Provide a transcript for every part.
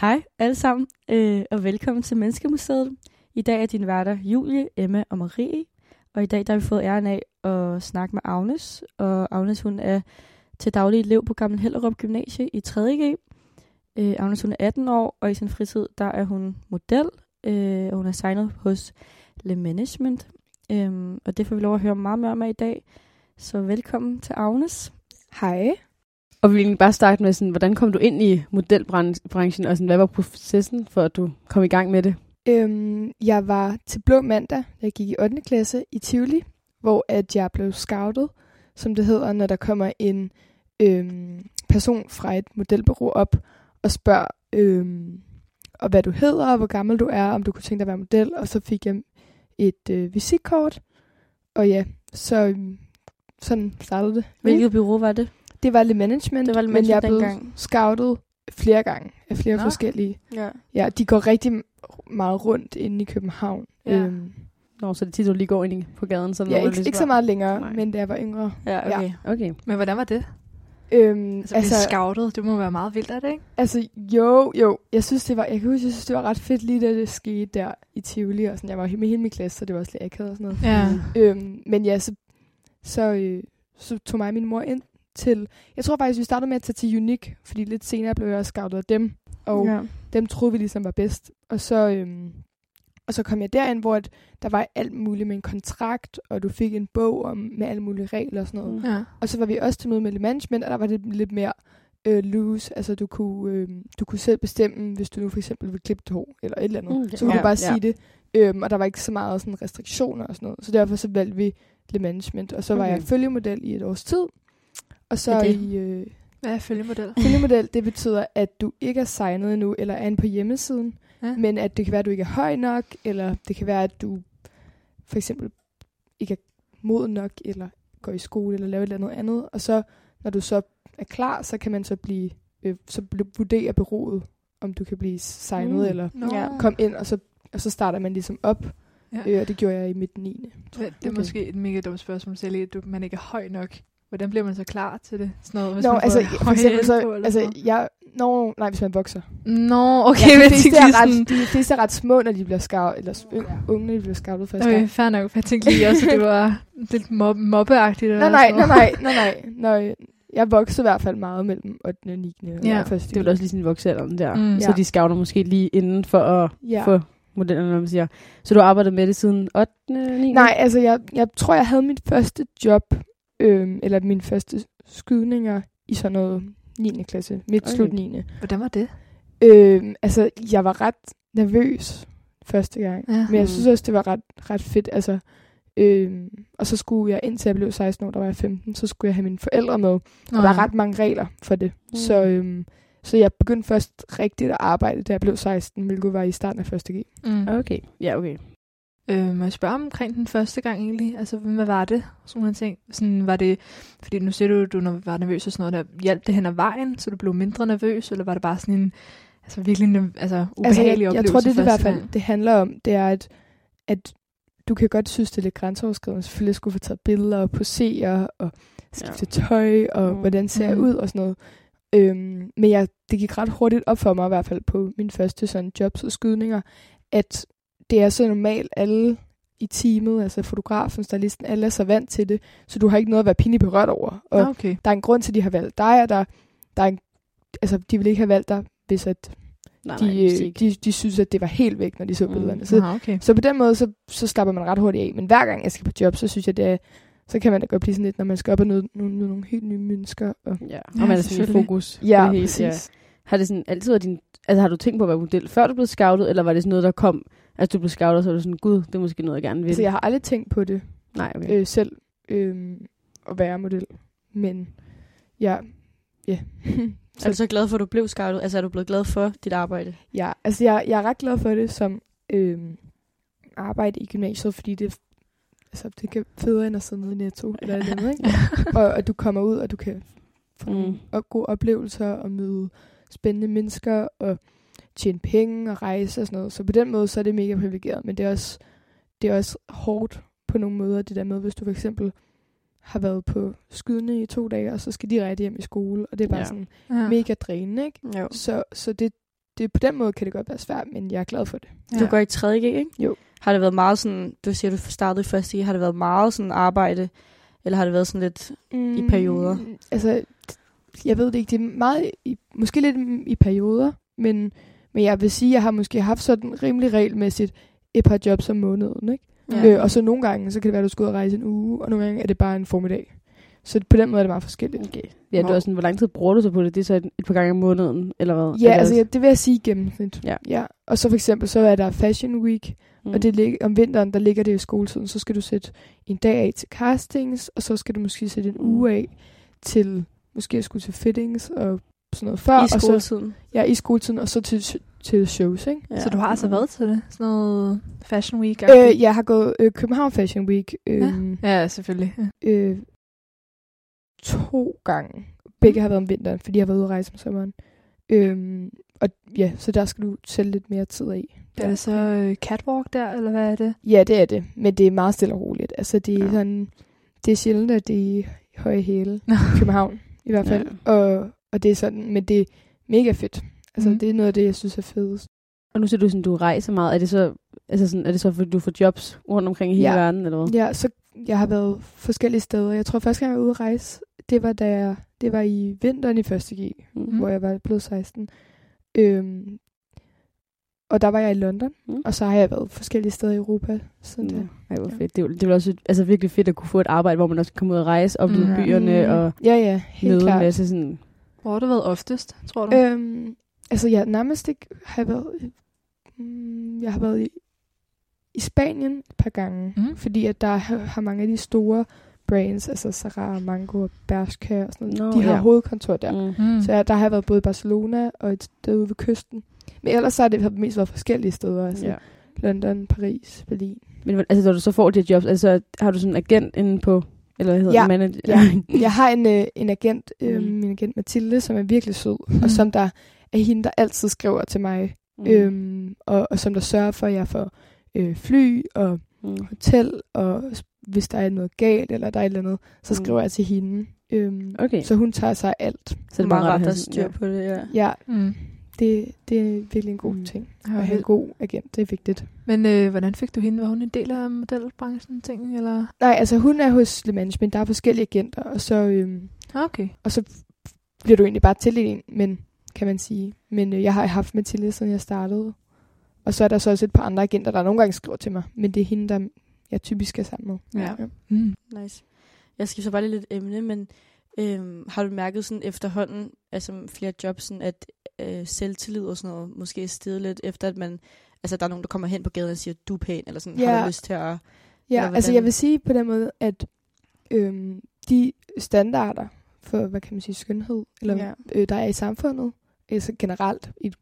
Hej alle sammen, øh, og velkommen til Menneskemuseet. I dag er din værter Julie, Emma og Marie, og i dag der har vi fået æren af at snakke med Agnes. Og Agnes hun er til daglig elev på Gammel Hellerup Gymnasie i 3.G. Øh, Agnes hun er 18 år, og i sin fritid der er hun model, øh, og hun er signet hos Le Management. Øh, og det får vi lov at høre meget mere om i dag. Så velkommen til Agnes. Hej. Og vi vil egentlig bare starte med, sådan, hvordan kom du ind i modelbranchen, og sådan, hvad var processen for, at du kom i gang med det? Øhm, jeg var til Blå Mandag, jeg gik i 8. klasse i Tivoli, hvor at jeg blev scoutet, som det hedder, når der kommer en øhm, person fra et modelbureau op og spørger, øhm, og hvad du hedder, og hvor gammel du er, om du kunne tænke dig at være model, og så fik jeg et øh, visitkort, og ja, så øhm, sådan startede det. Hvilket bureau var det? Det var Le Management, Det var Le men jeg er Management blevet dengang. scoutet flere gange af flere Nå. forskellige. Ja. Ja, de går rigtig meget rundt inde i København. Ja. Øhm, Nå, så det er tit, du lige går ind på gaden. Så ja, ikke, ikke så meget længere, Nej. men da jeg var yngre. Ja, okay. Okay. Men hvordan var det? Øhm, Altså, altså scoutet, det må være meget vildt, er det ikke? altså, jo, jo. Jeg synes, det var, jeg kan huske, jeg synes, det var ret fedt lige da det skete der i Tivoli. Og sådan. Jeg var med hele min klasse, så det var også lidt akavet og sådan noget. Ja. Øhm, men ja, så, så, øh, så tog mig og min mor ind til... Jeg tror faktisk, vi startede med at tage til Unique, fordi lidt senere blev jeg også scoutet af dem. Og ja. dem troede vi ligesom var bedst. Og så, øhm, og så kom jeg derind, hvor at der var alt muligt med en kontrakt, og du fik en bog om, med alle mulige regler og sådan noget. Ja. Og så var vi også til møde med Management, og der var det lidt mere øh, loose. Altså du kunne, øh, du kunne selv bestemme, hvis du nu for eksempel vil klippe dit hår, eller et eller andet. Mm, så kunne ja, du bare ja. sige det. Øhm, og der var ikke så meget sådan restriktioner og sådan noget. Så derfor så valgte vi Le Management. Og så var Okay. jeg følgemodel i et års tid. Og så er det? i... Øh, Hvad er følgemodel? Følgemodel, det betyder, at du ikke er signet endnu, eller er inde på hjemmesiden, Ja. men at det kan være, at du ikke er høj nok, eller det kan være, at du for eksempel ikke er moden nok, eller går i skole, eller laver et eller andet andet. Og så, når du så er klar, så kan man så blive, øh, så vurdere bureauet, om du kan blive signet, Mm. eller Nå. Ja. komme ind, og så, og så starter man ligesom op. Ja. Øh, og det gjorde jeg i midt 9. Det, det er Okay. måske et mega dumt spørgsmål, selv at du, man ikke er høj nok. Hvordan bliver man så klar til det? Sådan noget, hvis Nå, man altså, for eksempel så, på, altså, jeg, nå, nej, hvis man vokser. Nå, okay, ja, de, fleste er ret, sådan... de fleste er ret små, når de bliver scoutet, eller unge, når de bliver scoutet første Okay, gang. fair nok. for Jeg tænkte lige også, at det var lidt mob- mobbeagtigt. Nej, eller nej, nej, noget. nej, nej, nej. Når jeg voksede i hvert fald meget mellem 8. og 9. Ja, Ja, første Det er vel også lige sådan voksealderen der. Mm. Så Ja. de scouter måske lige inden for at ja. få modellerne, når man siger. Så du har arbejdet med det siden 8. 9. Nej, altså jeg, jeg tror, jeg havde mit første job, øhm, eller mine første skydninger i sådan noget 9. klasse, midt slut 9. Hvordan var det? Øhm, altså, jeg var ret nervøs første gang. Ja. Men jeg Mm. synes også, det var ret, ret fedt. Altså, øhm, og så skulle jeg, indtil jeg blev 16 år, der var jeg 15, så skulle jeg have mine forældre med. Og der er ret mange regler for det. Mm. Så, øhm, så jeg begyndte først rigtigt at arbejde, da jeg blev 16, hvilket var i starten af 1. G. Mm. Okay, ja, okay. Øh, må jeg spørge omkring den første gang egentlig? Altså, hvad var det? Sådan nogle ting. Sådan, var det, fordi nu siger du, at du når- var nervøs og sådan noget, der hjalp det hen ad vejen, så du blev mindre nervøs, eller var det bare sådan en altså, virkelig nerv- altså, ubehagelig Altså, jeg, oplevelse jeg tror, det, det i hvert fald det handler om, det er, at, at du kan godt synes, det er lidt grænseoverskridende. Selvfølgelig skulle få taget billeder og posere og skifte tøj og Mm. hvordan ser jeg Mm. ud og sådan noget. Øhm, men jeg, det gik ret hurtigt op for mig, i hvert fald på mine første sådan jobs og skydninger, at det er så normalt alle i teamet, altså fotografen, stylisten, alle er så vant til det, så du har ikke noget at være pinligt berørt over. Og Ah, okay. der er en grund til, at de har valgt dig, og der, der er en, altså, de vil ikke have valgt dig, hvis at Nej, de, nej, de, de synes, at det var helt væk, når de så Mm. billederne. Så, Ah, okay. så på den måde, så, så slapper man ret hurtigt af. Men hver gang jeg skal på job, så synes jeg, det er, så kan man da godt blive sådan lidt, når man skal op og møde nogle, nogle helt nye mennesker. Og, Ja, Ja, og man er sådan i fokus. ja, det hele, præcis. Har det sådan altid været din... Altså har du tænkt på at være model, før du blev scoutet, eller var det sådan noget, der kom... Altså du blev scoutet, så var du sådan, gud, det er måske noget, jeg gerne vil. Altså, jeg har aldrig tænkt på det Nej, okay. øh, selv, øh, at være model. Men ja, ja. Så er du så glad for, at du blev scoutet? Altså er du blevet glad for dit arbejde? Ja, altså jeg, jeg er ret glad for det som øh, arbejde i gymnasiet, fordi det, altså, det kan federe end at sidde nede i Netto eller et eller andet, ikke? og at du kommer ud, og du kan få Mm. og gode oplevelser og møde spændende mennesker og tjene penge og rejse og sådan noget. Så på den måde, så er det mega privilegeret, men det er også, det er også hårdt på nogle måder, det der med, hvis du for eksempel har været på skydende i to dage, og så skal de rette hjem i skole, og det er bare Ja. sådan Ja. mega drænende, ikke? Jo. Så, så det, det, på den måde kan det godt være svært, men jeg er glad for det. Ja. Du går i 3. G, ikke? Jo. Har det været meget sådan, du siger, du startede i første G, har det været meget sådan arbejde, eller har det været sådan lidt mm, i perioder? Altså, jeg ved det ikke, det er meget, i, måske lidt i perioder, men, men jeg vil sige, at jeg har måske haft sådan rimelig regelmæssigt et par jobs om måneden, ikke? Ja. Øh, og så nogle gange, så kan det være, at du skal ud og rejse en uge, og nogle gange er det bare en formiddag. Så på den måde er det meget forskelligt. Okay. Ja, du er sådan, hvor lang tid bruger du så på det? Det er så et, et par gange om måneden, eller hvad? Ja, det altså også- ja, det vil jeg sige gennemsnit. Ja. ja. Og så for eksempel, så er der Fashion Week, mm. og det lig- om vinteren, der ligger det i skoletiden, så skal du sætte en dag af til castings, og så skal du måske sætte en Mm. uge af til, måske at skulle til fittings og sådan noget før. I og så, skoletiden? ja, i skoletiden, og så til, til shows, ikke? Ja. Så du har altså været til det? Sådan noget Fashion Week? Øh, jeg har gået øh, København Fashion Week øh, Ja, selvfølgelig. Ja. øh, to gange. Begge har været om vinteren, fordi jeg har været ude at rejse om sommeren. Øhm, og ja, så der skal du sætte lidt mere tid af. Er det så øh, catwalk der, eller hvad er det? Ja, det er det. Men det er meget stille og roligt. Altså, det er, Ja. ja. sådan, det er sjældent, at det er i høje hæle. I København, i hvert fald. Ja. Og, og det er sådan, men det er mega fedt. Altså, mm. det er noget af det, jeg synes er fedest. Og nu siger du sådan, du rejser meget. Er det så, altså sådan, er det så fordi du får jobs rundt omkring i hele Ja. verden, eller hvad? Ja, så jeg har været forskellige steder. Jeg tror, første gang jeg var ude at rejse, det var, da jeg, det var i vinteren i 1. G, Mm. hvor jeg var blevet 16. Øhm, og der var jeg i London, Mm. og så har jeg været forskellige steder i Europa siden Ja. da. Ej, hvor Ja. fedt. Det jo- det jo også altså, virkelig fedt at kunne få et arbejde, hvor man også kan komme ud og rejse, opleve Mm. byerne og Ja, ja, helt møde en klart. masse sådan... Hvor har du været oftest, tror du? Øhm, altså, jeg nærmest ikke har jeg været... Mm, jeg har været i, i Spanien et par gange, Mm. fordi at der har, har mange af de store brands, altså Zara, Mango og Bershka og sådan noget, Nå, de har ja. hovedkontor der. Mm. Mm. Så jeg, der har jeg været både i Barcelona og et sted ude ved kysten. Men ellers så har det mest været forskellige steder, altså Ja. ja. London, Paris, Berlin. Men altså, når du så får de her jobs, altså, har du sådan en agent inde på, eller hvad hedder Ja. det, manager? Ja. Jeg har en, øh, en agent, øh, Mm. min agent Mathilde, som er virkelig sød, Mm. og som der er hende, der altid skriver til mig Mm. Øhm, og, og som der sørger for, at jeg får øh, fly og Mm. hotel, og hvis der er noget galt, eller der er et eller andet, så Mm. skriver jeg til hende. Øhm, Okay. Så hun tager sig af alt. Så det er bare meget rart have at sådan- styr ja. på det, ja. Ja, Mm. Det, det er virkelig en god Mm. ting. Ja, At have en god agent, det er vigtigt. Men øh, hvordan fik du hende? Var hun en del af modelbranchen, ting, eller? Nej, altså hun er hos Le Management, der er forskellige agenter, og så, Ah, Okay. og så bliver du egentlig bare tildelt en, men kan man sige. Men øh, jeg har haft Mathilde, siden jeg startede. Og så er der så også et par andre agenter, der nogle gange skriver til mig, men det er hende, der jeg typisk er sammen med. Ja. Mm. Nice. Jeg skal så bare lige lidt emne, men øhm, har du mærket sådan efterhånden, altså flere jobs, sådan at øh, selvtillid og sådan noget måske er steget lidt, efter at man, altså der er nogen, der kommer hen på gaden og siger, du er pæn, eller sådan, har Ja. du lyst til at... Ja, altså jeg vil sige på den måde, at øhm, de standarder for, hvad kan man sige, skønhed, eller Ja. øh, der er i samfundet, altså generelt i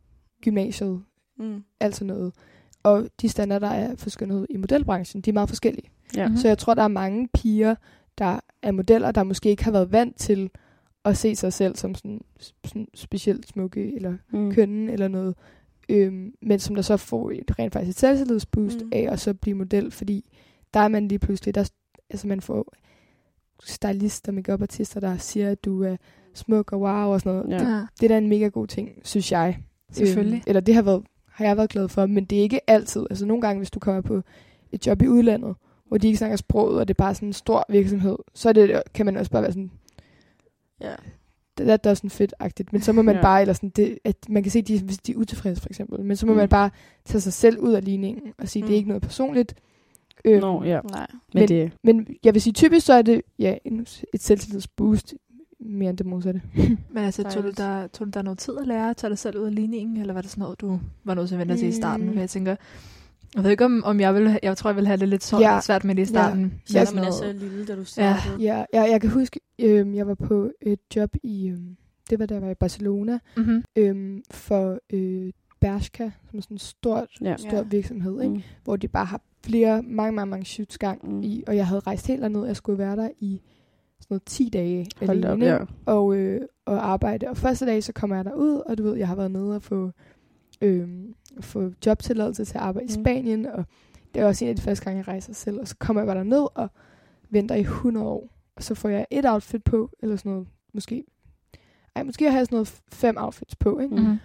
gymnasiet, Mm. alt sådan noget, og de standarder, der er for skønhed i modelbranchen, de er meget forskellige. Ja. Mhm. Mm. Så jeg tror, der er mange piger, der er modeller, der måske ikke har været vant til at se sig selv som sådan, sådan specielt smukke, eller Mm. kønnen, eller noget, øhm, men som der så får et rent faktisk et selvtillidsboost Mm. af at så blive model, fordi der er man lige pludselig, der, altså man får stylister, makeup-artister, der siger, at du er smuk og wow og sådan noget. Ja. Det, det er da en mega god ting, synes jeg. Selvfølgelig. Øhm, eller det har, været, har jeg været glad for, men det er ikke altid. Altså nogle gange, hvis du kommer på et job i udlandet, hvor de ikke snakker sproget, og det er bare sådan en stor virksomhed, så er det, kan man også bare være sådan, Ja. det der, er sådan fedt-agtigt. Men så må man Ja. bare, eller sådan, det, at man kan se, at de, hvis de er utilfredse for eksempel, men så må Mm. mm. man bare tage sig selv ud af ligningen og sige, mm. det Mm. er ikke noget personligt. Øhm, Nå, ja. Nej. Men, Men- det, Men jeg vil sige, typisk så er det ja, en, et selvtillidsboost mere end det modsatte. Men altså, tog du, der, tog du der noget tid at lære at tage dig selv ud af ligningen, eller var det sådan noget, du var nødt til at vente til i starten? Mm. For jeg tænker, jeg ved ikke, om, om jeg vil, jeg tror, jeg vil have det lidt så, Ja. svært med det i starten. Så Ja, når man er så lille, da du Ja. startede. Ja, jeg, jeg kan huske, øh, jeg var på et job i, øh, det var da jeg var i Barcelona, Mm-hmm. øh, for øh, Bershka, som er sådan en stort, ja. stor Ja. virksomhed, ikke? Mm. hvor de bare har flere, mange, mange, mange shoots gang Mm. i, og jeg havde rejst helt derned, jeg skulle være der i sådan noget 10 dage Hold da op, alene, ja. og, øh, og arbejde. Og første dag, så kommer jeg derud, og du ved, jeg har været nede og få, øh, få jobtilladelse til at arbejde mm. I Spanien, og det er også en af de første gange, jeg rejser selv. Og så kommer jeg bare derned og venter i 100 år, og så får jeg et outfit på, eller sådan noget, måske. Ej, måske har jeg sådan noget fem outfits på, ikke? Mm.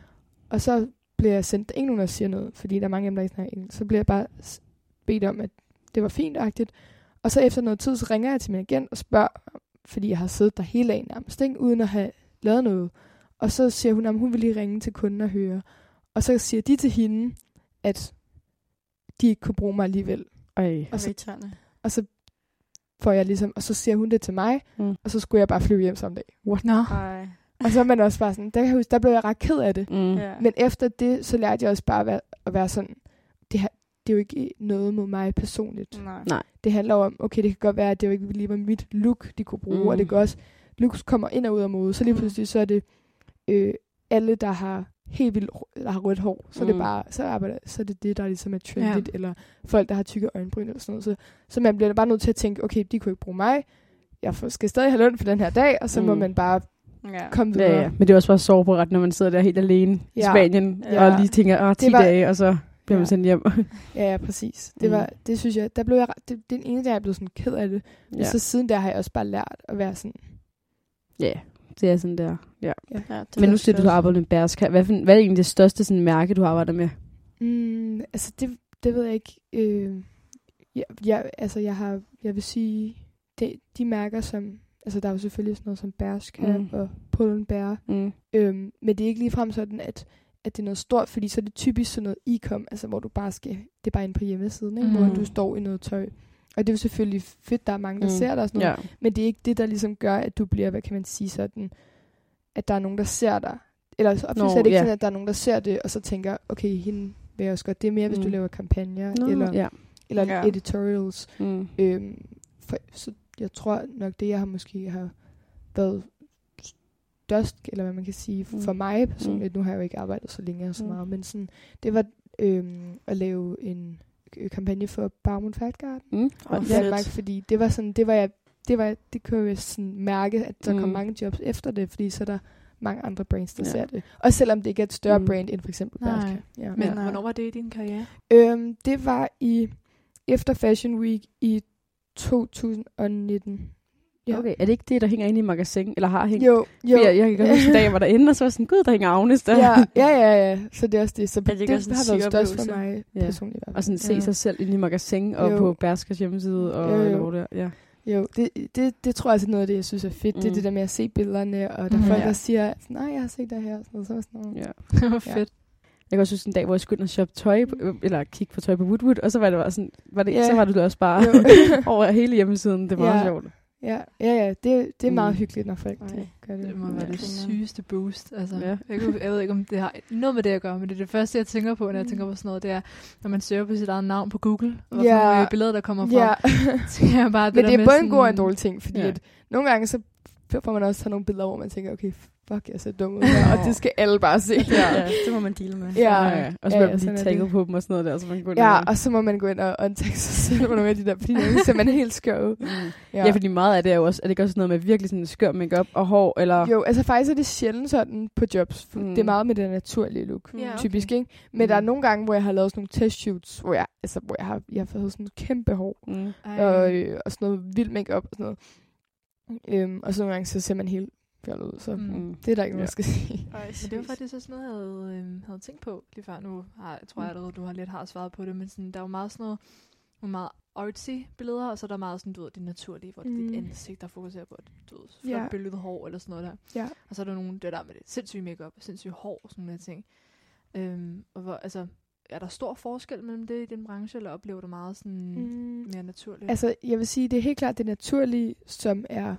Og så bliver jeg sendt, der ingen nogen, der siger noget, fordi der er mange af dem, der ikke snakker engelsk. Så bliver jeg bare bedt om, at det var fint-agtigt. Og så efter noget tid, så ringer jeg til min agent og spørger, fordi jeg har siddet der hele dagen nærmest, ikke? uden at have lavet noget. Og så siger hun, at hun vil lige ringe til kunden og høre. Og så siger de til hende, at de ikke kunne bruge mig alligevel. Ej. Og så, og så får jeg ligesom, og så siger hun det til mig, Mm. og så skulle jeg bare flyve hjem samme dag. Nå. Ej. Og så er man også bare sådan, der, kan jeg huske, der blev jeg ret ked af det. Mm. Ja. Men efter det, så lærte jeg også bare at være, at være sådan, det, her, det er jo ikke noget mod mig personligt. Nej. Nej. Det handler om, okay, det kan godt være, at det jo ikke lige var mit look, de kunne bruge, mm. Mm. og det kan også, looks kommer ind og ud af mode, så lige Mm. pludselig, så er det øh, alle, der har helt vildt, der har rødt hår, så, mm. er det Mm. bare, så, arbejder, så er det det, der ligesom er trendigt, ja. eller folk, der har tykke øjenbryn eller sådan noget. Så, så man bliver bare nødt til at tænke, okay, de kunne ikke bruge mig, jeg skal stadig have løn for den her dag, og så mm. må Mm. man bare Ja. komme videre. Ja, ja. Men det er også bare sårbart, når man sidder der helt alene i Ja. Spanien, Ja. og lige tænker, åh, 10 Det var- dage, og så bliver man Ja. sendt hjem. Ja, ja, præcis. Det, Mm. var, det synes jeg, der blev jeg, ret- det, den ene dag, jeg blev sådan ked af det. Ja. ja. Så siden der har jeg også bare lært at være sådan, ja, det er sådan der. Ja. Ja, det Men nu er siger du, du har arbejdet med Berska. Hvad, for- hvad er egentlig det største sådan, mærke, du arbejder med? mm, altså det, det ved jeg ikke. Øh, jeg, jeg, altså jeg har, jeg vil sige, det, de mærker som, altså der er jo selvfølgelig sådan noget som Bershka Mm. og Pull&Bear, Mm. øhm, men det er ikke ligefrem sådan, at, at det er noget stort, fordi så er det typisk sådan noget e-com, altså hvor du bare skal, det er bare inde på hjemmesiden, ikke? Mm. hvor du står i noget tøj. Og det er jo selvfølgelig fedt, der er mange, der Mm. mm. ser dig og sådan noget. Ja. Men det er ikke det, der ligesom gør, at du bliver, hvad kan man sige, sådan, at der er nogen, der ser dig. Eller så er det ikke ja. sådan, at der er nogen, der ser det, og så tænker, okay, hende vil jeg også godt. Det er mere, hvis Mm. du laver kampagner, Nå, eller, ja. eller Ja. editorials. Mm. Øhm, for, så jeg tror nok, det jeg har måske har været størst, eller hvad man kan sige, Mm. for mig personligt, nu har jeg jo ikke arbejdet så længe og så Mm. meget, men sådan, det var øhm, at lave en kampagne for Barmund Fat Garden Mm. Fedt. Danmark, fordi det var sådan, det var jeg, det var, det kunne jeg sådan mærke, at der mm. kom mange jobs efter det, fordi så er der mange andre brands, der Ja. ser det. Og selvom det ikke er et større Mm. brand end for eksempel Nej. Bershka. Ja. Men Ja. hvornår var det i din karriere? Øhm, det var i efter Fashion Week i 2019. Ja. Okay, er det ikke det, der hænger inde i magasin, eller har hængt? Jo, jo. Jeg, jeg kan godt huske, da jeg var derinde, og så var sådan, gud, der hænger Agnes der. ja, ja, ja, ja. Så det er også det. Så Er det det, det har været størst for mig Ja. personligt. Og sådan se ja. sig selv inde i magasin og Jo. på Berskers hjemmeside og Jo, jo. hvor er. Ja. Jo, det, det, det tror jeg også er noget af det, jeg synes er fedt. Mm. Det er Mm. det der med at se billederne, og der er Mhm. folk, Ja. der siger, nej, jeg har set dig her. og Sådan noget, sådan noget. ja. Det var Ja. fedt. Jeg kan også huske en dag, hvor jeg skulle ind og shoppe tøj, på- øh, eller kigge på tøj på Woodwood, og så var det bare sådan, var det, Ja. så var det også bare over hele hjemmesiden. Det var Ja. sjovt. Ja, ja, ja. Det, det er meget Mm. hyggeligt, når folk Ej. de gør det. Det må være Ja. det sygeste boost. Altså, Ja. jeg, kunne- jeg ved ikke, om det har noget med det at gøre, men det er det første, jeg tænker på, når jeg tænker på sådan noget, det er, når man søger på sit eget navn på Google, og Ja. nogle billeder, der kommer frem. Ja, Så jeg bare, det men det er både sådan, en god og en dårlig ting, fordi Ja. ja. at nogle gange så får man også taget nogle billeder, hvor man tænker, okay, fuck, jeg ser dum ud her, og det skal alle bare se. Ja, det må man deale med. Ja. ja, ja. Og så Ja, bliver ja, man sådan lige tagget på dem og sådan noget der, så man kan gå ind Ja, og- så må man gå ind og untage sig selv på nogle af de der, fordi nogle ser man helt skør ud. Mm. Ja. Ja. fordi meget af det er jo også, er det ikke også noget med virkelig sådan skør makeup og hår, eller... Jo, altså faktisk er det sjældent sådan på jobs. Mm. Mm. Det er meget med det naturlige look, okay. typisk, ikke? Men Mm. der er nogle gange, hvor jeg har lavet sådan nogle testshoots, hvor jeg, altså, hvor jeg har, jeg har fået sådan et kæmpe hår, Mm. Og, øh, og sådan noget vild makeup og sådan noget. Øhm, og så nogle gange, så ser man helt fjollet ud, så Mm. mm. Mm. det er der ikke Ja. noget, jeg skal sige. Ej, Men det var faktisk også noget, jeg havde, øhm, havde tænkt på lige før. Nu har, jeg tror jeg allerede, du har lidt har svaret på det, men sådan, der er jo meget sådan noget, nogle meget artsy billeder, og så er der meget sådan, du ved, det naturlige, hvor det er Mm. dit ansigt, der fokuserer på, at du ved, flot Ja. yeah. billedet hår eller sådan noget der. Ja. Og så er der nogle, det der med det sindssyge makeup, sindssyge hår og sådan nogle ting. Øhm, og hvor, altså, er der stor forskel mellem det i din branche, eller oplever du meget sådan Mm. mere naturligt? Altså, jeg vil sige, det er helt klart det naturlige, som er,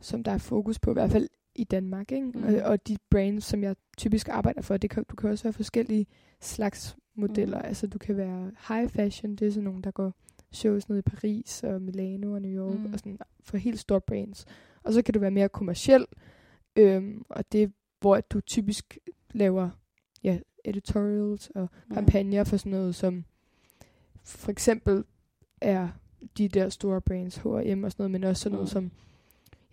som der er fokus på, i hvert fald i Danmark, ikke? Mm. Og, og de brands, som jeg typisk arbejder for, det kan, du kan også være forskellige slags modeller. Mm. Altså, du kan være high fashion, det er sådan nogle, der går shows ned i Paris og Milano og New York, mm. og sådan for helt store brands. Og så kan du være mere kommersiel, øhm, og det hvor du typisk laver ja, editorials og Mm. kampagner for sådan noget som for eksempel er de der store brands, H&M og sådan noget, men også sådan noget Mm. som,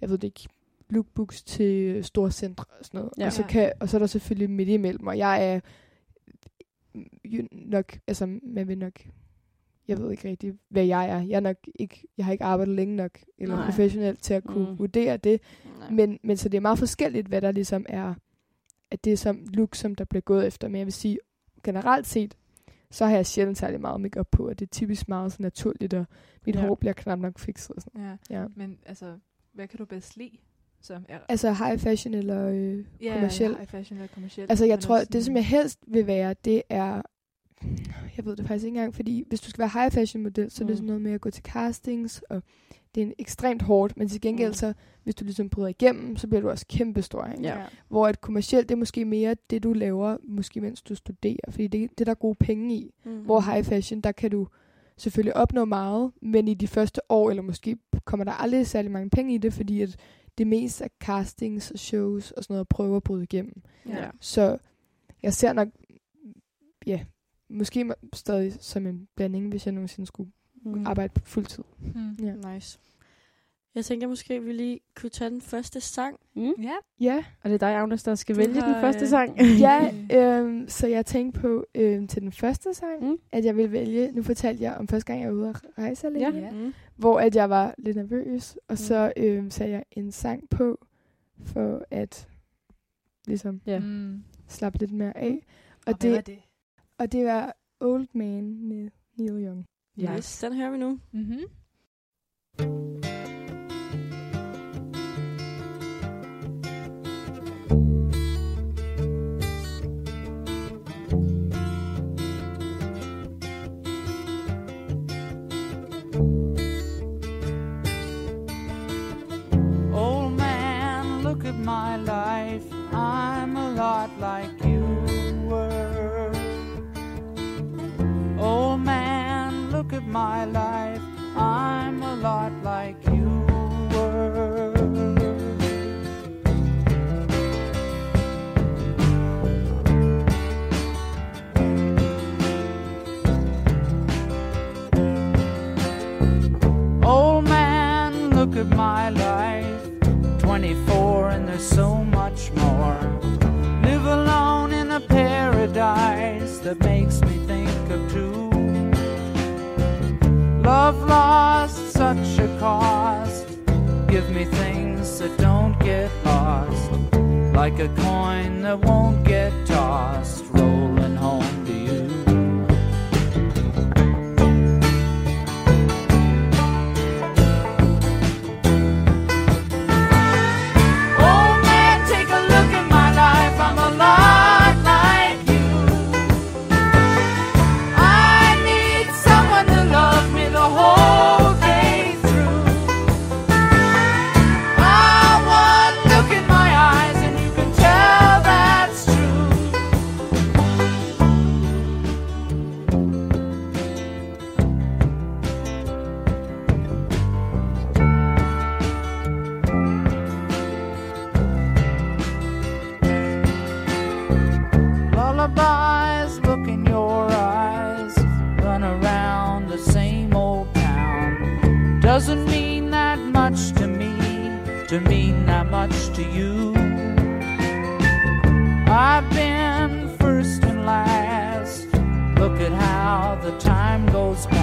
jeg ved det ikke, lookbooks til store centre og sådan noget. Ja. Og, så kan, og så er der selvfølgelig midt imellem, og jeg er nok, altså man vil nok, jeg ved ikke rigtig, hvad jeg er. Jeg er nok ikke, jeg har ikke arbejdet længe nok, eller Nej. professionelt til at kunne Mm. vurdere det. Nej. Men, men så det er meget forskelligt, hvad der ligesom er, at det er som look, som der bliver gået efter. Men jeg vil sige, generelt set, så har jeg sjældent særlig meget makeup på, og det er typisk meget så naturligt, og mit ja. hår bliver knap nok fikset og sådan Ja. Ja. Men altså, hvad kan du bedst lide? Som er, Altså high fashion eller øh, ja, kommerciel. high fashion eller kommerciel. Altså, jeg tror, det som jeg helst vil være, det er... Jeg ved det faktisk ikke engang, fordi hvis du skal være high fashion model, så er det Mm. sådan noget med at gå til castings, og det er en ekstremt hårdt, men til gengæld Mm. så, hvis du ligesom bryder igennem, så bliver du også kæmpe stor. Ikke? Ja. Hvor et kommercielt, det er måske mere det, du laver, måske mens du studerer, fordi det, det er der gode penge i. Mm. Hvor high fashion, der kan du selvfølgelig opnå meget, men i de første år, eller måske kommer der aldrig særlig mange penge i det, fordi at det mest er castings og shows og sådan noget, at prøve at bryde igennem. Ja. Så jeg ser nok, ja, måske stadig som en blanding, hvis jeg nogensinde skulle Mm. arbejde på fuld tid. Mm. Ja. Nice. Jeg tænker måske, at vi lige kunne tage den første sang. Mm. Ja. Ja, Og det er dig, Agnes, der skal Du vælge har, den første øh, sang. ja øhm, så jeg tænkte på øhm, til den første sang, Mm. at jeg ville vælge, nu fortalte jeg om første gang, jeg var ude at rejse alene, Ja. Mm. hvor at jeg var lidt nervøs, og Mm. så øhm, satte jeg en sang på, for at ligesom Ja. Mm. slappe lidt mere af. Og, Og, hvad var det, det? og det var Old Man med Neil Young. Ja. Yes, den hører vi nu. Mm-hmm. My life. I'm a lot like you were. Old man, look at my life. I'm a lot that makes me think of two. Love lost such a cost. Give me things that don't get lost. Like a coin that won't get tossed. Goes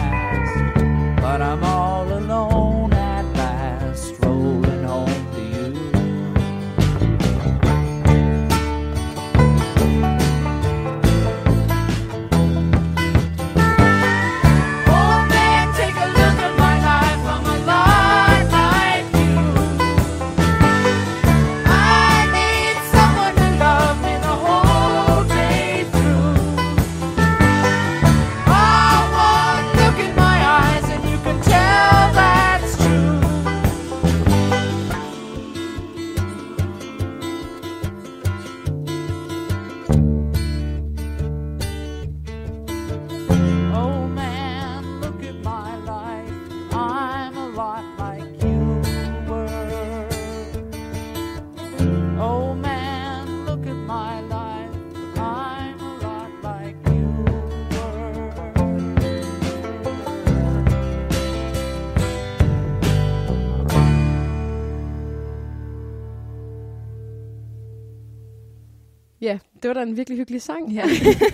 det var da en virkelig hyggelig sang. Ja.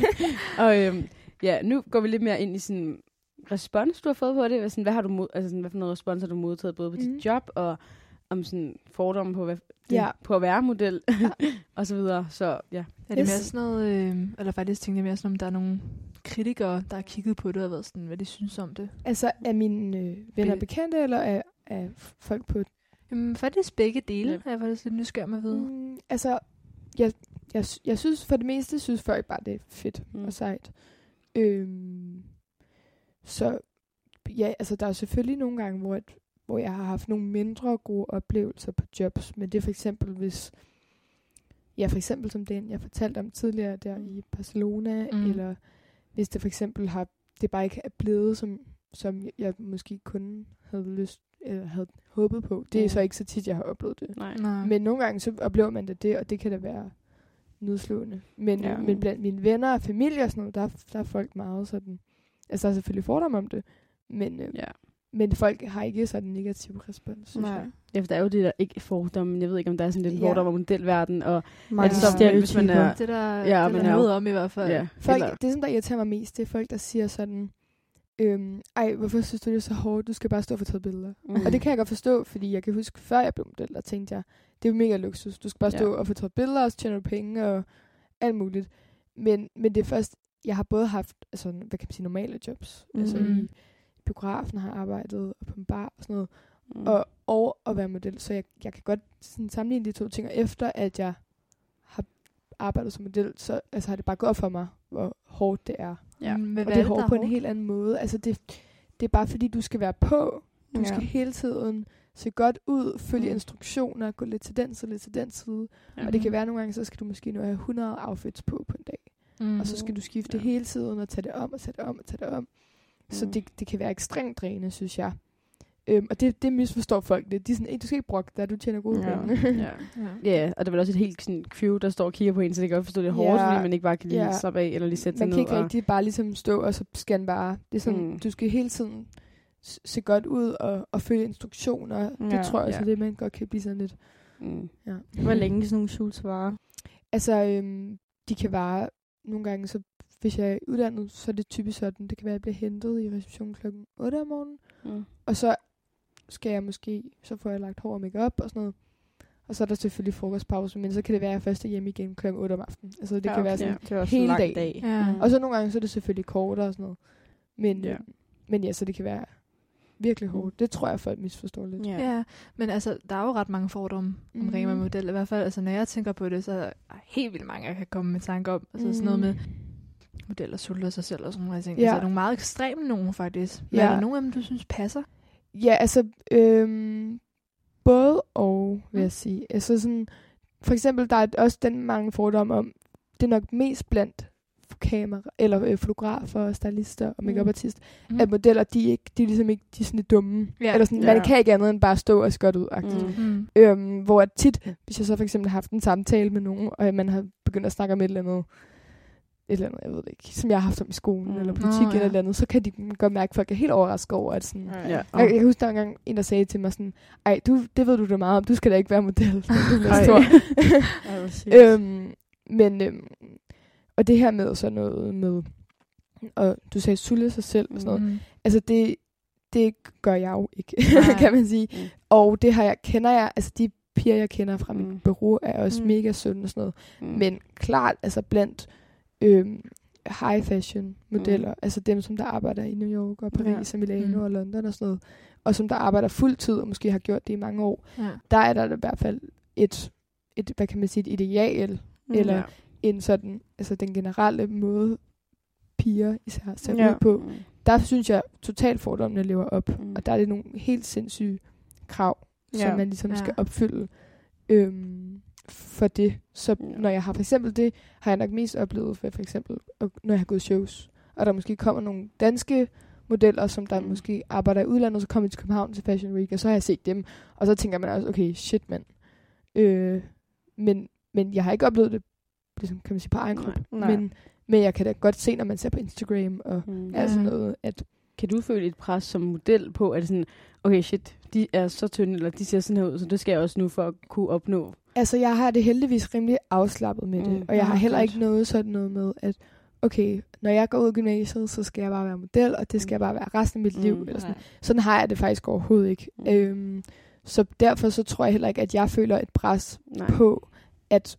og øhm, ja, nu går vi lidt mere ind i sådan respons, du har fået på det. Hvad, sådan, hvad har du mod, altså sådan, hvad for noget respons har du modtaget både på mm. Dit job og om sådan fordomme på, hvad, Ja. på at være model, og så videre. Så ja. Er det Yes. mere sådan noget, øh, eller faktisk tænkte jeg mere sådan, om der er nogle kritikere, der har kigget på det og været sådan, hvad de synes om det. Altså, er mine øh, venner Be- bekendte, eller er, er folk på... Jamen, faktisk begge dele, Ja. ja. er jeg faktisk lidt nysgerrig med at vide. Mm, altså, jeg, jeg, jeg synes for det meste, synes folk bare, det er fedt Mm. mm. og sejt. Øhm, så ja, altså der er selvfølgelig nogle gange, hvor, at, hvor jeg har haft nogle mindre gode oplevelser på jobs, men det er for eksempel, hvis ja, for eksempel som den, jeg fortalte om tidligere der i Barcelona, Mm. mm. eller hvis det for eksempel har, det bare ikke er blevet, som, som jeg måske kun havde lyst, eller havde håbet på. Det er Mm. så ikke så tit, jeg har oplevet det. Nej. Nej. Men nogle gange så oplever man det, det og det kan da være nedslående. Men, Ja. men blandt mine venner og familie og sådan noget, der, der er folk meget sådan... Altså, der er selvfølgelig fordomme om det, men, øh, Ja. men folk har ikke sådan en negativ respons, synes Nej. jeg. Ja, for der er jo det der ikke fordomme, men jeg ved ikke, om der er sådan lidt Ja. fordomme om modelverden, og Mange Altså, stereotyper. hvis man er- Det der, Ja, det men der er om i hvert fald. ja, Folk, eller, det, som der irriterer mig mest, det er folk, der siger sådan... Øhm, ej, hvorfor synes du, det er så hårdt? Du skal bare stå og få taget billeder. mm. Og det kan jeg godt forstå, fordi jeg kan huske, før jeg blev model, der tænkte jeg, det er mega luksus. Du skal bare stå Ja. og få taget billeder, og så tjener du penge og alt muligt. Men, men det er først, jeg har både haft, altså, hvad kan man sige, normale jobs. Mm. Altså Mhm. i biografen har jeg arbejdet, og på en bar og sådan noget. Mm. Og, og at være model. Så jeg, jeg kan godt sådan sammenligne de to ting. Og efter at jeg har arbejdet som model, så altså, har det bare gået for mig, hvor hårdt det er. Ja. Men hvad Og det er hårdt på en helt anden måde. Altså det, det er bare fordi, du skal være på. Du Ja. skal hele tiden se godt ud, følge Mm. instruktioner, gå lidt til den side, lidt til den side. Ja. Og det kan være nogle gange, så skal du måske nu have 100 outfits på på en dag. Mm. Og så skal du skifte Ja. hele tiden og tage det om og tage det om og tage det om. Så Mm. det, det kan være ekstremt drænende, synes jeg. Øhm, og det, det misforstår folk lidt. De er sådan, "Ey, du skal ikke brokke dig, du tjener gode Ja. penge. ja. Ja. Ja, og der er vel også et helt sådan, crew, der står og kigger på en, så det kan godt forstå, det er hårdt, Ja. fordi man ikke bare kan lige Ja. slappe af, eller lige sætte sig Man ned. kan ikke og, rigtig bare ligesom stå, og så skal bare... Det er sådan, Mm. du skal hele tiden se godt ud og, og følge instruktioner. Ja. Det tror jeg også Ja. er det, man godt kan blive sådan lidt... Mm. Ja. Hvor længe sådan nogle shoots varer. Altså, øhm, de kan vare nogle gange, så hvis jeg er uddannet, så er det typisk sådan, det kan være, at jeg bliver hentet i receptionen klokken 8 om morgenen, Mm. og så skal jeg måske, så får jeg lagt hår og makeup og sådan noget. Og så er der selvfølgelig frokostpause, men så kan det være, at jeg først er hjemme igen klokken 8 om aftenen. Altså det Ja, kan være okay. sådan. Det er også hele dagen. dag. Ja. Mm. Og så nogle gange, så er det selvfølgelig kortere og sådan noget. Men Ja. ja, men ja så det kan være virkelig hårdt. Det tror jeg, folk misforstår lidt. Ja. Ja, men altså, der er jo ret mange fordomme mm. omkring være Mhm. model. I hvert fald, altså, når jeg tænker på det, så er der helt vildt mange, jeg kan komme med tanker om. Altså sådan noget Mhm. med modeller sulter sig selv og sådan nogle ting. Ja. Altså nogle meget ekstreme nogen, faktisk. Men Ja. er der nogen af dem, du synes passer? Ja, altså, øhm, både og, vil Mm. jeg sige. Altså sådan, for eksempel, der er også den mange fordomme om, det er nok mest blandt kamera, eller øh, fotografer, stylister og makeupartister, Mm. mm. at modeller, de er, ikke, de er ligesom ikke de er sådan lidt dumme. Ja. Eller sådan, Ja. man kan ikke andet end bare stå og se godt ud. Mm. Mm. Mm. Øhm, hvor tit, hvis jeg så for eksempel har haft en samtale med nogen, og man har begyndt at snakke om et eller andet, et eller andet, jeg ved det ikke, som jeg har haft om i skolen, Mm. eller politik eller ja. eller andet, så kan de godt mærke, at folk er helt overrasket over, at sådan, Ja. jeg, jeg kan huske, der var engang en, der sagde til mig sådan, ej, du, det ved du da meget om, du skal da ikke være model, når du bliver Ej. stor. Øhm, men, øhm, og det her med sådan noget med, og du sagde sulle sig selv og sådan noget, Mm. altså det, det gør jeg jo ikke, kan man sige. Mm. Og det har jeg, kender jeg, altså de piger, jeg kender fra Mm. mit bureau, er også Mm. mega sunde og sådan noget. Mm. Men klart, altså blandt øhm, high fashion modeller, mm. altså dem, som der arbejder i New York og Paris og Milano Mm. og London og sådan noget, og som der arbejder fuldtid og måske har gjort det i mange år, Ja. der er der i hvert fald et, et hvad kan man sige, et ideal, eller Ja. en sådan, altså den generelle måde, piger især ser Ja. ud på. Mm. Der synes jeg totalt fordommene lever op, Mm. og der er det nogle helt sindssyge krav, Ja. som man ligesom Ja. skal opfylde øhm, for det. Så Ja. når jeg har for eksempel det, har jeg nok mest oplevet for, for eksempel, når jeg har gået shows, og der måske kommer nogle danske modeller, som der Mm. måske arbejder i udlandet, så kommer de til København til Fashion Week, og så har jeg set dem, og så tænker man også, okay, shit mand. Øh, men, men jeg har ikke oplevet det, ligesom, kan man sige, på egen krop. Men, men jeg kan da godt se, når man ser på Instagram og Mm. alt sådan noget, at Kan du føle et pres som model på, at sådan, okay shit, de er så tynde, eller de ser sådan her ud, så det skal jeg også nu for at kunne opnå. Altså, jeg har det heldigvis rimelig afslappet med det. Mm. Og jeg har heller ikke noget sådan noget med, at okay, når jeg går ud af gymnasiet, så skal jeg bare være model, og det skal Mm. bare være resten af mit liv. Mm. Eller sådan. sådan har jeg det faktisk overhovedet ikke. Mm. Øhm, Så derfor så tror jeg heller ikke, at jeg føler et pres Nej. på at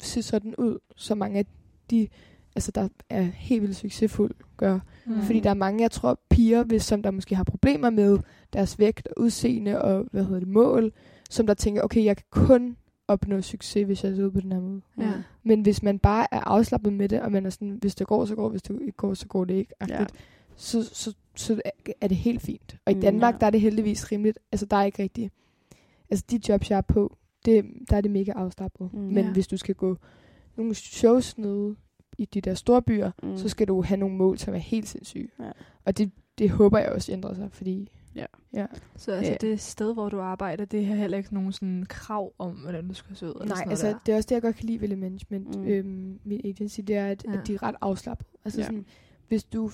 se sådan ud, så mange af de, altså der er helt vildt succesfulde, gør. Mm. Fordi der er mange, jeg tror, piger, hvis, som der måske har problemer med deres vægt og udseende og, hvad hedder det, mål, som der tænker, okay, jeg kan kun opnå succes, hvis jeg ser ud på den her måde. Ja. Men hvis man bare er afslappet med det, og man er sådan, hvis det går, så går, hvis det ikke går, så går det ikke, Ja. så, så, så er det helt fint. Og i Mm, Danmark, ja. der er det heldigvis rimeligt. Altså, der er ikke rigtig... Altså, de jobs, jeg er på, det, der er det mega afslappet. Mm. Men Ja. hvis du skal gå nogle shows nede i de der store byer, mm. så skal du have nogle mål, som er helt sindssyge. Ja. Og det, det håber jeg også ændrer sig, fordi... Ja. ja. Så altså, Ja. det sted, hvor du arbejder, det har heller ikke nogen sådan krav om, hvordan du skal se ud? Eller Nej, sådan noget altså der. det er også det, jeg godt kan lide ved Management, Mm. øhm, min agency, det er, at, Ja. at de er ret afslappet. Altså Ja. sådan, hvis du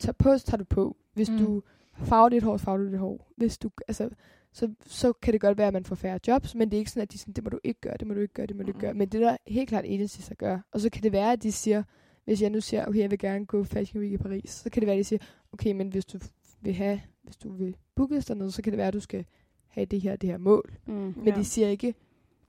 tager på, så tager du på. Hvis Mm. du farver dit hår, så farver du dit hår. Hvis du, altså, så, så kan det godt være, at man får færre jobs, men det er ikke sådan, at de sådan, det må du ikke gøre, det må du ikke gøre, det må du ikke Mm. gøre. Men det er der helt klart agencies, der gør. Og så kan det være, at de siger, hvis jeg nu siger, okay, jeg vil gerne gå Fashion Week i Paris, så kan det være, at de siger, okay, men hvis du vil have, hvis du vil bookes dernede, så kan det være, at du skal have det her, det her mål. Mm. Men ja. de siger ikke,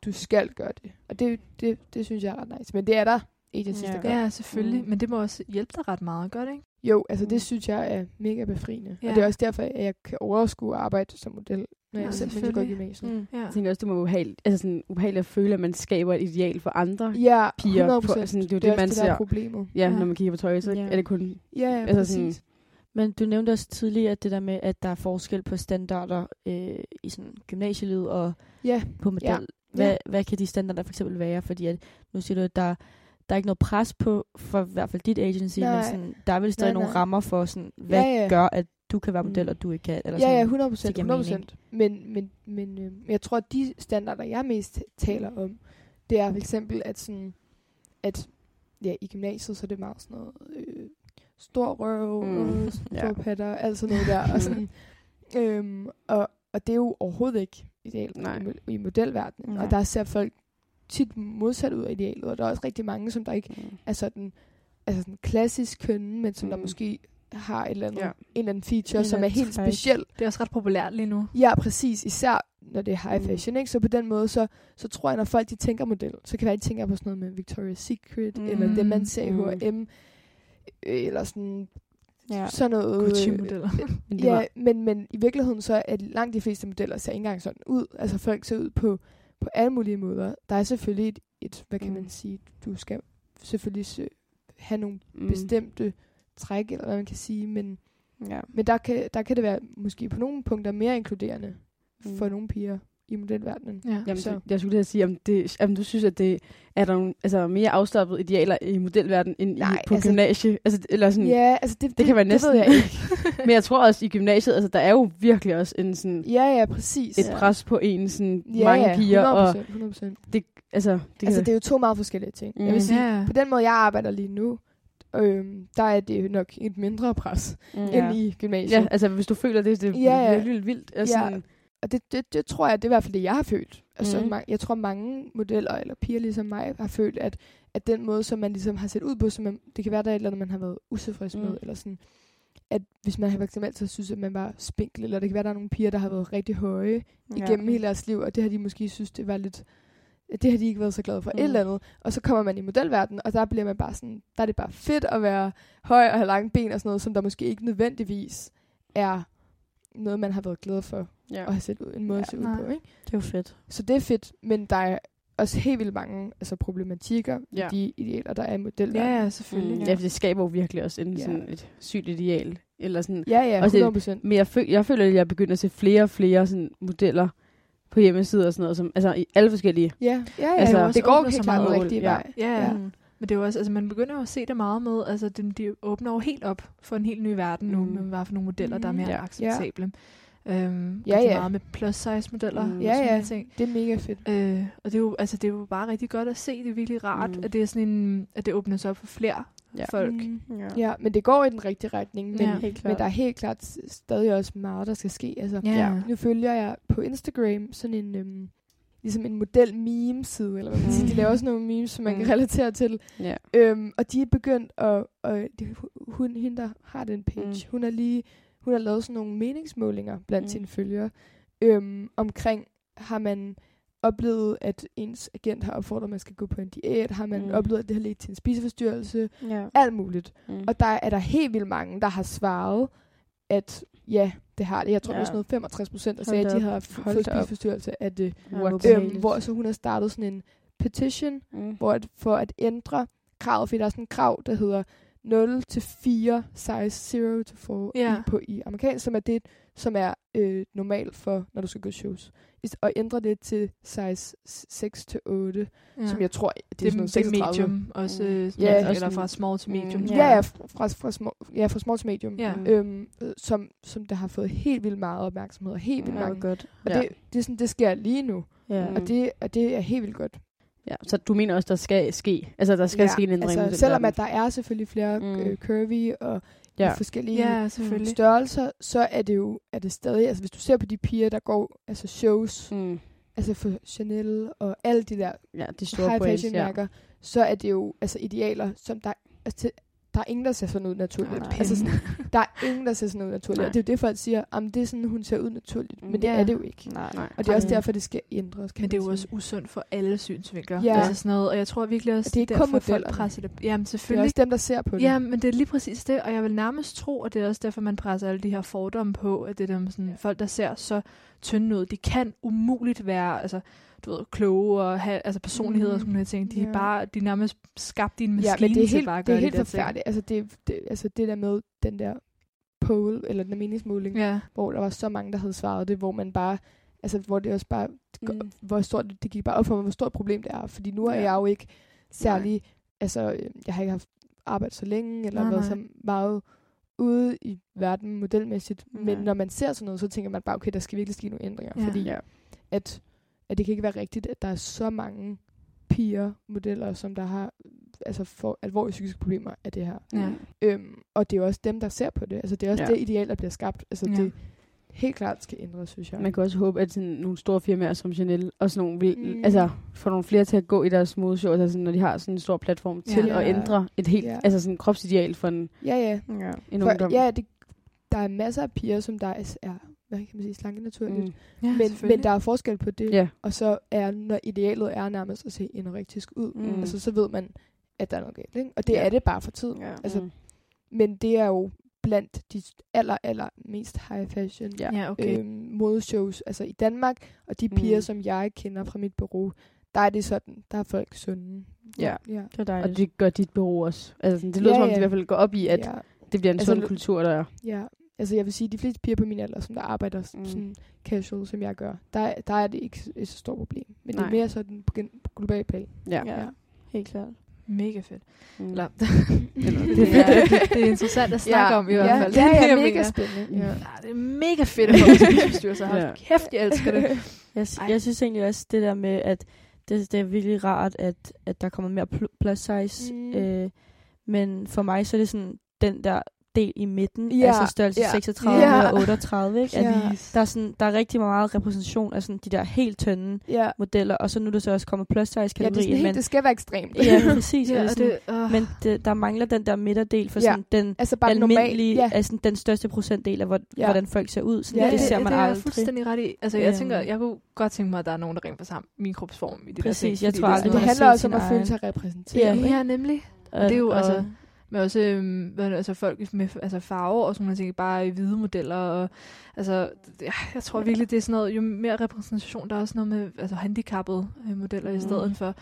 du skal gøre det. Og det, det, det synes jeg er ret nice. Men det er der agencies, Ja. der gør. Ja, selvfølgelig. Mm. Men det må også hjælpe dig ret meget, gør det ikke? Jo, altså Mm. det synes jeg er mega befriende. Ja. Og det er også derfor, at jeg kan overskue at arbejde som model, når Ja, jeg simpelthen går i selvfølgelig. gymnasiet. Mm. Ja. Jeg tænker også, det må være ubehageligt, altså sådan, ubehageligt at føle, at man skaber et ideal for andre. Ja, Piger 100 på- procent. sådan, det er jo det, det, man også det, der er ser. problemet. Ja, Ja. når man kigger på tøj, så Ja. er det kun... Ja, ja, Altså præcis. sådan- Men du nævnte også tidligere at det der med, at der er forskel på standarder øh, i sådan gymnasielivet og Ja, på model. Ja. Hvad, Ja. hvad kan de standarder for eksempel være? Fordi at, nu siger du, at der, der er ikke noget pres på, for i hvert fald dit agency, Nej. men sådan, der er vel stadig Nej, nogle nej. rammer for, sådan, hvad Ja, ja. gør, at du kan være model, Mm. og du ikke kan. Eller ja, sådan. ja, 100 procent. det giver 100 procent. Men, men, men øh, jeg tror, at de standarder, jeg mest taler om, det er for eksempel, at sådan, at ja, i gymnasiet, så er det meget sådan noget, øh, stor røv, Mm. mm. Ja. store patter, alt sådan noget der. og, sådan, øhm, og, og det er jo overhovedet ikke ideelt Nej. i, mo- i modelverdenen. Nej. Og der ser folk tit modsat ud af idealet, og der er også rigtig mange, som der ikke Mm. er sådan, altså sådan klassisk kønne, men som mm. der Mm. måske har et eller andet, Ja. ja. en eller anden feature, En som er helt træk. speciel. Det er også ret populært lige nu. Ja, præcis. Især når det er high Mm. fashion, ikke? Så på den måde, så, så tror jeg, når folk de tænker model, så kan det være, de tænker på sådan noget med Victoria's Secret, Mm. mm. eller det, man ser i Mm. H&M, øh, eller sådan, Ja. sådan noget. øh, Gucci-modeller. Men det Ja, var, men, men i virkeligheden så er langt de fleste modeller ser ikke engang sådan ud. Altså folk ser ud på, på alle mulige måder. Der er selvfølgelig et, et hvad kan Mm. man sige, du skal selvfølgelig sø- have nogle mm. bestemte træk, eller hvad man kan sige, men, Ja. men der, kan, der kan det være måske på nogle punkter mere inkluderende Mm. for nogle piger i modelverdenen. Ja. Jamen, Så- jeg skulle lige sige, om, det, om du synes, at det er der nogle, altså, mere afslappede idealer i modelverdenen end Nej, i, på altså- gymnasie? Altså, eller sådan, Ja, altså det, det, kan være det ved næsten- jeg ikke. Men jeg tror også, i gymnasiet, altså, der er jo virkelig også en, sådan, Ja, ja, præcis. et ja. pres på en, sådan, ja, mange ja, piger, 100%, og 100%. det, altså, det, Altså, det er jo to meget forskellige ting. Mm. Jeg vil sige, Ja. på den måde, jeg arbejder lige nu, øhm, der er det jo nok et mindre pres, mm, ja. end i gymnasiet. ja, altså, hvis du føler det, det er Ja, ja. virkelig vildt. Altså, Ja. Og det, det, det tror jeg, det er i hvert fald det, jeg har følt. Altså, mm. jeg tror, mange modeller eller piger ligesom mig har følt, at, at den måde, som man ligesom har set ud på, som man, det kan være, der er et eller andet, man har været utilfreds Mm. med, eller sådan, at hvis man har for eksempel altid synes, at man var spinkel, eller det kan være, der er nogle piger, der har været rigtig høje ja. igennem hele deres liv, og det har de måske synes, det var lidt, det har de ikke været så glade for. Mm. et eller andet. Og så kommer man i modelverdenen, og der bliver man bare sådan, der er det bare fedt at være høj og have lange ben og sådan noget, som der måske ikke nødvendigvis er noget, man har været glad for ja. at have set ud, en måde Ja, at se ud nej. på. Ikke? Det er jo fedt. Så det er fedt, men der er også helt vildt mange altså problematikker Ja. i de idealer, der er i modelverdenen. Ja, ja, selvfølgelig. Mm, ja, for det skaber jo virkelig også en, Ja. sådan et sygt ideal. Eller sådan, ja, ja Og det- 100 procent. Men jeg, føl, jeg føler, at jeg begynder at se flere og flere sådan, modeller på hjemmesider og sådan noget, som, altså i alle forskellige. Ja, ja, ja. Altså, også det går helt klart den meget rigtige ja. vej. Ja, ja. Ja. Mm. Men det er jo også, altså man begynder jo at se det meget med, altså de, de åbner jo helt op for en helt ny verden nu, Mm. med hvad for nogle modeller, der er mere Ja. acceptable. Øhm, Ja, ja. meget med plus size modeller. Mm. og Ja, sådan ja. nogle Ting. Det er mega fedt. Øh, og det er, jo, altså, det er jo bare rigtig godt at se. Det er virkelig rart, Mm. at det er sådan en, at det åbner sig op for flere Ja. folk. Mm. Ja. Ja, men det går i den rigtige retning. Men, Ja. Men der er helt klart stadig også meget, der skal ske. Altså, Ja. Ja. Nu følger jeg på Instagram sådan en, øhm, ligesom en model meme side, eller hvad man siger. De Mm. laver også nogle memes, som man kan Mm. relatere til. Ja. Øhm, og de er begyndt at, og det, hun, hende der har den page, Mm. hun har lige, hun har lavet sådan nogle meningsmålinger blandt Mm. sine følgere. øhm, omkring, har man oplevet, at ens agent har opfordret, at man skal gå på en diæt? Har man Mm. oplevet, at det har ledt til en spiseforstyrrelse? Ja. Alt muligt. Mm. Og der er der helt vildt mange, der har svaret, at ja, det har det. Jeg tror, Ja. ja. det var sådan noget 65 procent, der sagde, at de har fået spiseforstyrrelse af det. What? Øhm, hvor så hun har startet sådan en petition, Mm. hvor at, for at ændre kravet, fordi der er sådan en krav, der hedder 0 til 4 size 0 til 4 Ja. i, på, i amerikansk, som er det, som er øh, normalt for, når du skal gå shows. Is- Og ændre det til size 6 til 8, Ja. som jeg tror, det er, det, sådan det er noget 36. medium også, Mm. øh, Ja, eller fra small til medium. Mm. Ja, ja, fra, fra, small, ja, fra small til medium. Ja. Øhm, øh, som, som der har fået helt vildt meget opmærksomhed, og helt vildt Ja, mange. godt. Og Ja. det, det, er sådan, det sker lige nu, Ja. Og, det, og det er helt vildt godt. Ja, så du mener også, der skal ske, altså der skal ja, ske en ændring. altså, selvom at der er selvfølgelig flere Mm. mm. øh, curvy og Ja. ja. forskellige Ja, selvfølgelig. størrelser, så er det jo er det stadig, altså hvis du ser på de piger, der går altså shows, mm. Mm. altså for Chanel og alle de der Ja, de store high fashion ja. mærker, så er det jo altså idealer, som der, altså, til- der er ingen, der ser sådan ud naturligt. Nej. altså, sådan, der er ingen, der ser sådan ud naturligt. Nej. Og det er jo det, folk siger, at det er sådan, hun ser ud naturligt. Mm. Men det Ja. er det jo ikke. Nej. Nej. Og det er også derfor, det skal ændres. Kan Men det er jo også usundt for alle synsvinkler. Ja. Altså sådan noget, og jeg tror virkelig også, Og det er ikke kun derfor, folk modellerne. presser det. Jamen det er selvfølgelig. også dem, der ser på det. Ja, men det er lige præcis det, og jeg vil nærmest tro, at det er også derfor, man presser alle de her fordomme på, at det er dem sådan, Ja. folk, der ser så tynde ud, de kan umuligt være, altså, du ved, kloge og have altså personligheder og sådan nogle ting. De er Ja. bare, de er nærmest skabt i en maskine ja, men det er til helt, bare at det er gøre helt de forfærdeligt. Altså det, det, altså det der med den der poll, eller den meningsmåling. Ja. hvor der var så mange, der havde svaret det, hvor man bare, altså hvor det også bare, Mm. mm. hvor stort, det gik bare op for mig, hvor stort et problem det er. Fordi nu er Ja. jeg jo ikke særlig, altså øh, jeg har ikke haft arbejdet så længe, eller Nej, været nej. så meget ude i verden modelmæssigt. Nej. Men når man ser sådan noget, så tænker man bare, okay, der skal virkelig ske nogle ændringer. Ja. Fordi Ja. at, at det kan ikke være rigtigt, at der er så mange piger, modeller, som der har altså får alvorlige psykiske problemer af det her. Ja. Øhm, og det er jo også dem, der ser på det. Altså det er også Ja. det ideal, der bliver skabt. Altså Ja. det helt klart skal ændres, synes jeg. Man kan også håbe, at sådan nogle store firmaer som Chanel og sådan nogle vil, Mm. altså få nogle flere til at gå i deres modeshow, altså sådan, når de har sådan en stor platform til Ja. at ændre et helt, Ja. altså sådan kropsideal for en, Ja, ja. Ja. en For, ungdom. ja, det, der er masser af piger, som der er, er hvad kan man sige, slanke naturligt. Mm. Mm. ja Men, men der er forskel på det. Ja. Og så er, når idealet er nærmest at se anorektisk ud, Mm. mm. altså så ved man, at der er noget galt. Ikke? Og det ja. er det bare for tiden. Ja. Altså, mm. Men det er jo blandt de aller, aller mest high fashion Ja. Ja, okay. øhm, modeshows. Altså i Danmark, og de piger, Mm. mm. som jeg kender fra mit bureau, der er det sådan, der er folk sunde. Ja. ja. Det er dejligt. Og det gør dit bureau også. Altså, det lyder Ja, som om, ja. de i hvert fald går op i, at ja. det bliver en Altså, sund kultur, der er. Ja, altså jeg vil sige, de fleste piger på min alder, som der arbejder Mm. sådan casual, som jeg gør, der, der er det ikke et så stort problem. Men Nej. det er mere sådan på, på global plan. Ja. Ja, helt klart. Mega fedt. Mm. Eller, Eller- det, er, det er interessant at snakke om i hvert fald. Ja, Det er ja, det, jeg mega spændende. Ja. Ja. Ja, det er mega fedt at få en spiseforstyrrelse. Ja. Ja. Kæft, jeg elsker det. Jeg, Ej. jeg synes egentlig også, det der med, at det, det er virkelig rart, at, at der kommer mere pl- plus size. Mm. Øh, men for mig, så er det sådan den der del i midten, Ja, altså størrelse ja. 36 Ja. og 38, ikke? At Ja. der, er sådan, der er rigtig meget repræsentation af sådan de der helt tynde ja. modeller, og så nu er der så også kommet plus size ja, det, er kategorien. sådan helt, men, det skal være ekstremt. ja, præcis. Ja, Ja, sådan, det, uh, men det, der mangler den der midterdel for Ja. sådan den Altså bare almindelige, Ja. altså den største procentdel af, hvor, Ja. hvordan folk ser ud. Sådan, Ja, det, det- ser man det er jeg aldrig. fuldstændig ret i. Altså, jeg Øhm. tænker, jeg kunne godt tænke mig, at der er nogen, der rent faktisk har min kropsform i det Præcis, der ting. jeg fordi tror det er aldrig, det har handler også om at føle sig repræsenteret. Ja. Ja, nemlig. Og, det er jo altså- Men også øhm, altså folk med altså farver og sådan noget, ting, bare i hvide modeller. Og, altså, det- jeg tror Ja. virkelig, det er sådan noget, jo mere repræsentation, der er også noget med altså, handicappede øh, modeller mm. i Mm. stedet for.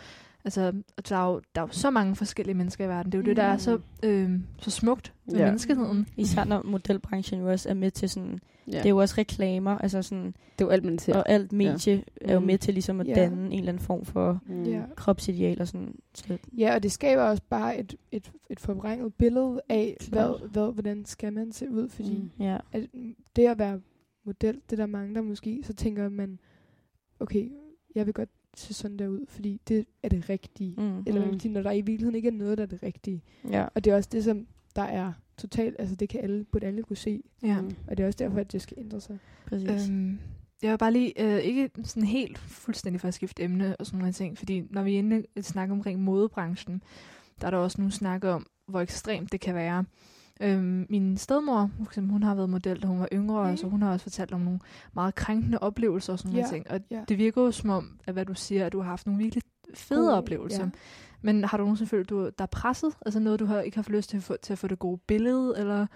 Altså, der er, jo, der er jo så mange forskellige mennesker i verden. Det er jo det, der er så, øhm, så smukt med Ja. menneskeheden. Især når modelbranchen jo også er med til sådan, Ja. det er jo også reklamer, altså sådan, det er jo alt, man ser. og alt medie ja. er jo Mm. med til ligesom at Ja. danne en eller anden form for Mm. Ja. kropsideal og sådan. Så, Ja, og det skaber også bare et, et, et forvrænget billede af, Klart. hvad, hvad, hvordan skal man se ud. Fordi Mm. ja. at det at være model, det er der mange, der måske, så tænker man, okay, jeg vil godt se sådan der ud, fordi det er det rigtige. Mm. Eller Mm. mm. når der i virkeligheden ikke er noget, der er det rigtige. ja. Og det er også det, som der er totalt, altså det kan alle, burde alle kunne se. Ja. Mm. Og det er også derfor, at det skal ændre sig. Præcis. Øhm, jeg vil bare lige, øh, ikke sådan helt fuldstændig for at skifte emne og sådan nogle ting, fordi når vi er inde i et snak omkring modebranchen, der er der også nu snak om, hvor ekstremt det kan være. Øhm, min stedmor, for eksempel, hun har været model, da hun var yngre, Mm. så hun har også fortalt om nogle meget krænkende oplevelser og sådan nogle Ja, ting. Og ja. det virker jo som om, at hvad du siger, at du har haft nogle virkelig fede Gode, oplevelser. ja. Men har du nogensinde følt, du der er presset? Altså noget, du har, ikke har fået lyst til at få, til at få det gode billede, eller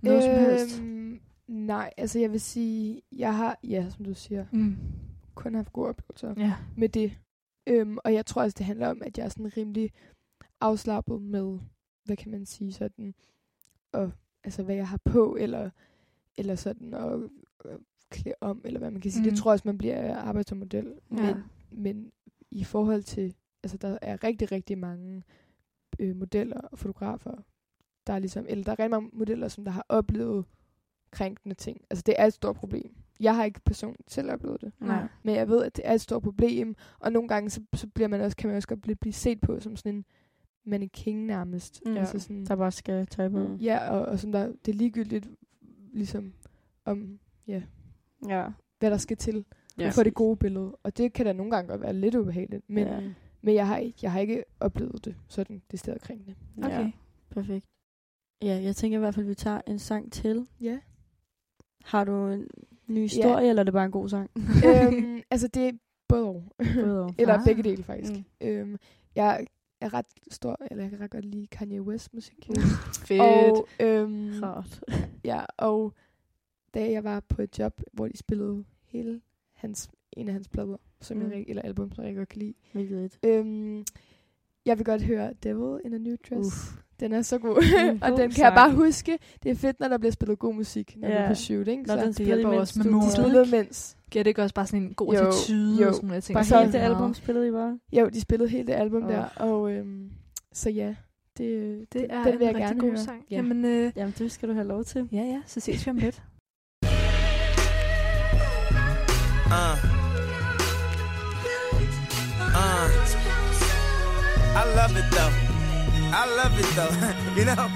noget som helst? Øhm, nej, altså jeg vil sige, jeg har, ja, som du siger, Mm. kun haft gode oplevelser Ja. med det. Øhm, og jeg tror også, det handler om, at jeg er sådan rimelig afslappet med, hvad kan man sige, sådan, og, altså hvad jeg har på, eller, eller sådan, og, og klæde om, eller hvad man kan sige. Mm. Det tror jeg også, man bliver af at arbejde som model. Ja. Men, men i forhold til, altså der er rigtig, rigtig mange øh, modeller og fotografer, der er ligesom, eller der er rigtig mange modeller, som der har oplevet krænkende ting. Altså det er et stort problem. Jeg har ikke personligt selv oplevet det. Nej. Men jeg ved, at det er et stort problem, og nogle gange så, så bliver man også, kan man også godt blive, blive set på som sådan en mannequin nærmest. Mm. Altså sådan, Der bare skal tøj på. Mm. ja, og, og sådan der, det er ligegyldigt, ligesom, om, ja, Ja. hvad der skal til Ja. ja. for det gode billede. Og det kan da nogle gange godt være lidt ubehageligt, men, Ja. ja. men jeg, har ikke, jeg har ikke oplevet det sådan det sted krænkende. Okay. Ja, perfekt. Ja, jeg tænker i hvert fald, at vi tager en sang til. Ja. Har du en ny historie, eller er det bare en god sang? øhm, altså det er både og. Både og. Eller Ah. begge dele faktisk. Mm. Mm. Øhm, jeg er ret stor, eller jeg kan ret godt lide Kanye West musik. Fedt. Og, øhm, Rart. ja, og da jeg var på et job, hvor de spillede hele hans, en af hans plader, som Mm. jeg, eller album, som jeg godt kan lide. Hvilket et. Øhm, jeg vil godt høre Devil in a New Dress. Uff. Den er så god. Mm, og den kan sang. jeg bare huske. Det er fedt, når der bliver spillet god musik, når ja. du er på shooting. Når så den det spiller imens også med du- de spillede mens. Giver det ikke også bare sådan en god Jo, attitude jo. og sådan noget? Jeg tænker, Bare Så helt hele det meget. album spillede I bare? Jo, de spillede hele det album oh. der. Og øhm, så ja, det, Det er den en vil jeg rigtig gerne god høre. sang. Ja. Jamen, øh, Jamen, det skal du have lov til. ja, ja, så ses vi om lidt. Uh. Uh. I love it though. I love it though. you know?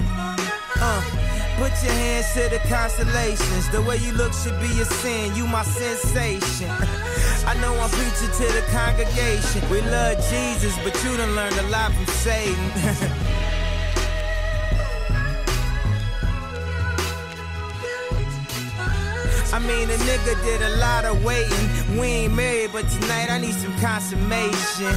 Uh. Put your hands to the constellations. The way you look should be a sin. You my sensation. I know I'm preaching to the congregation. We love Jesus, but you done learned a lot from Satan. I mean, a nigga did a lot of waiting. We ain't married, but tonight I need some consummation.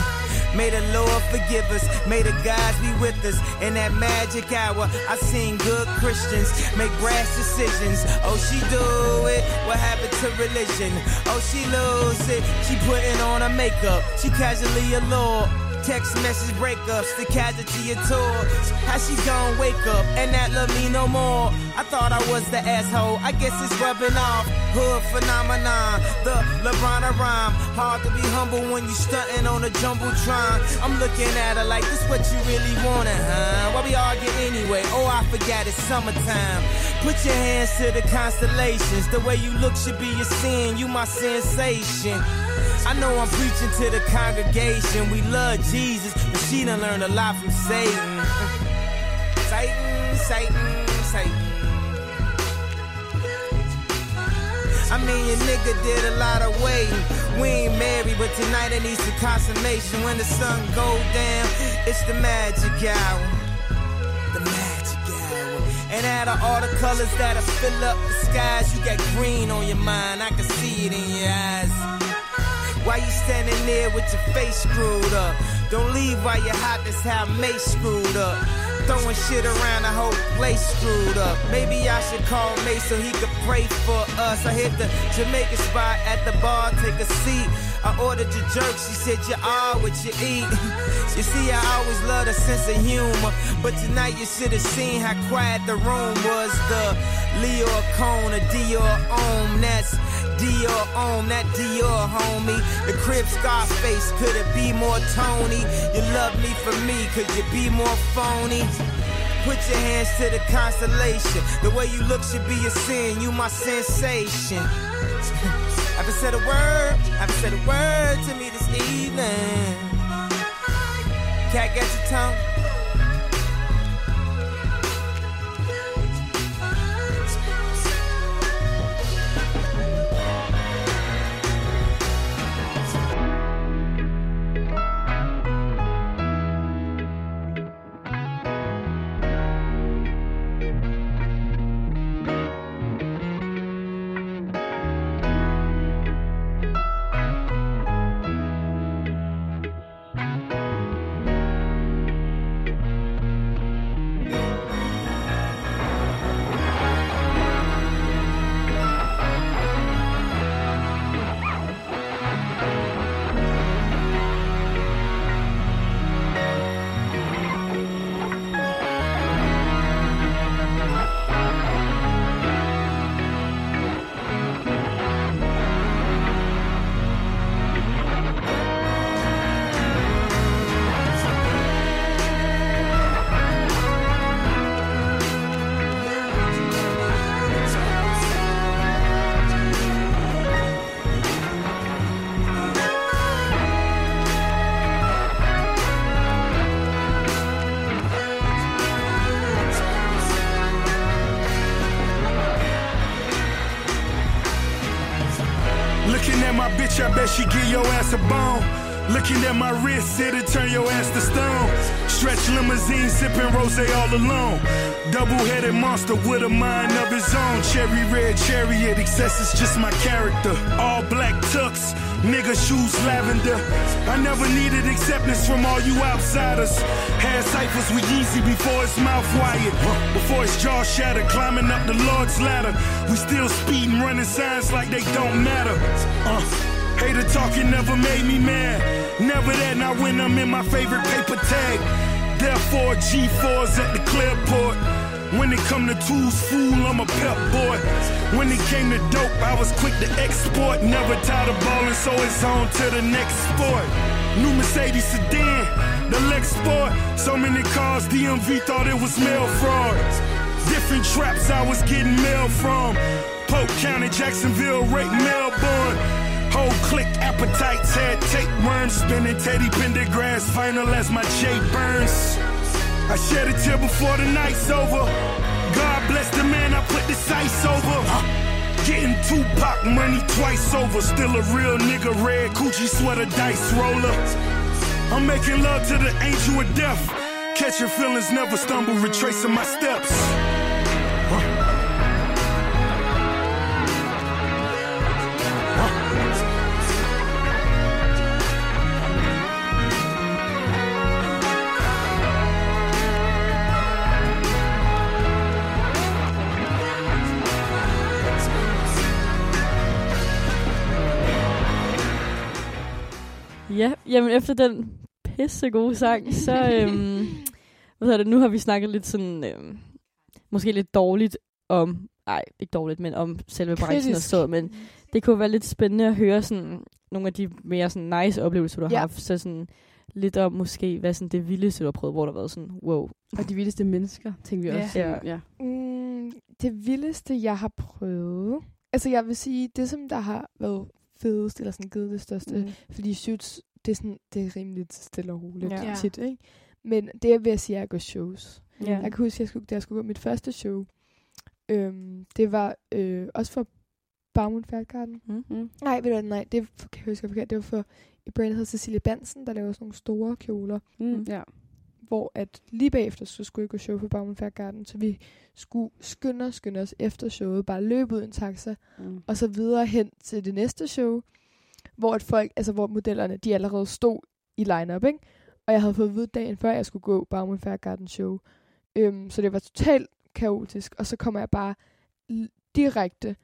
May the Lord forgive us. May the gods be with us. In that magic hour, I seen good Christians make brash decisions. Oh, she do it. What happened to religion? Oh, she lose it. She putting on her makeup. She casually allured. Text message breakups, the casualty of tours. How she gon' wake up and not love me no more? I thought I was the asshole. I guess it's rubbing off. Hood phenomenon, the LeBron rhyme. Hard to be humble when you stunting on a jumbotron. I'm looking at her like this what you really wanted, huh? Why we argue anyway? Oh, I forgot it's summertime. Put your hands to the constellations. The way you look should be a sin. You my sensation. I know I'm preaching to the congregation. We love Jesus, but she done learned a lot from Satan. Satan, Satan, Satan. I mean, your nigga did a lot of waiting. We ain't married, but tonight I need some consummation. When the sun go down, it's the magic hour. The magic hour. And out of all the colors that'll fill up the skies, you got green on your mind. I can see it in your eyes. Why you standing there with your face screwed up? Don't leave while you're hot, that's how Mace screwed up. Throwing shit around the whole place screwed up. Maybe I should call Mace so he could pray for us. I hit the Jamaican spot at the bar, take a seat. I ordered your jerk, she said you are what you eat. you see, I always love a sense of humor. But tonight you should have seen how quiet the room was. The Leo Cone, a Dior Om, that's Dior Om, that Dior homie. The crib Scarface, could it be more Tony? You love me for me, could you be more phony? Put your hands to the constellation. The way you look should be a sin. You my sensation. haven't said a word. Haven't said a word to me this evening. Cat get your tongue. Looking at my wrist, it'll turn your ass to stone. Stretch limousine, sipping rose all alone. Double-headed monster with a mind of his own. Cherry red chariot, excess is just my character. All black tux, nigga shoes lavender. I never needed acceptance from all you outsiders. Had ciphers with Yeezy before his mouth wired. Before his jaw shattered, climbing up the Lord's ladder. We still speeding, running signs like they don't matter. Uh. Hater talking never made me mad. Never that, not when I'm in my favorite paper tag. Therefore, G4s at the clearport. When it come to tools, fool, I'm a pep boy. When it came to dope, I was quick to export. Never tired of ballin', so it's on to the next sport. New Mercedes sedan, the Lex Sport. So many cars, DMV thought it was mail fraud. Different traps I was getting mail from. Polk County, Jacksonville, Rake, Melbourne. Whole click appetites had tapeworms spinning Teddy Pendergrass final as my J Burns. I shed a tear before the night's over. God bless the man I put the sights over. Getting Tupac money twice over. Still a real nigga, red coochie sweater dice roller. I'm making love to the angel of death. Catching feelings, never stumble, retracing my steps. Ja, jamen efter den pisse gode sang, så øhm, hvad hedder det, nu har vi snakket lidt sådan, øhm, måske lidt dårligt om, nej, ikke dårligt, men om selve branchen og så, men det kunne være lidt spændende at høre sådan nogle af de mere sådan nice oplevelser, du har Ja. haft. Så sådan lidt om måske, hvad sådan det vildeste, du har prøvet, hvor der har været sådan, wow. Og de vildeste mennesker, tænker vi Ja. også. Ja. ja. Mm, det vildeste, jeg har prøvet... Altså, jeg vil sige, det som der har været fedest, eller sådan givet det største, mm. fordi shoots, det er, sådan, det er rimelig stille og roligt Ja. tit, ikke? Men det vil jeg sige, at jeg går shows. Ja. Jeg kan huske, at jeg skulle, da jeg skulle gå mit første show, øhm, det var øh, også for Bagmund Færdgarden. Mm. Mm. Nej, ved du hvad, nej, det er- kan jeg huske forkert. Det var for et brand, der hedder Cecilie Bansen, der laver sådan nogle store kjoler, Mm. Ja. hvor at lige bagefter, så skulle jeg gå show for Bagmund Færdgarden, så vi skulle skynde os, skynde os efter showet, bare løbe ud i en taxa, Mm. og så videre hen til det næste show, hvor at folk, altså hvor modellerne, de allerede stod i line-up, ikke? Og jeg havde fået at vide dagen før, jeg skulle gå Bagmund Færgarden show. Øhm, så det var totalt kaotisk, og så kommer jeg bare direkte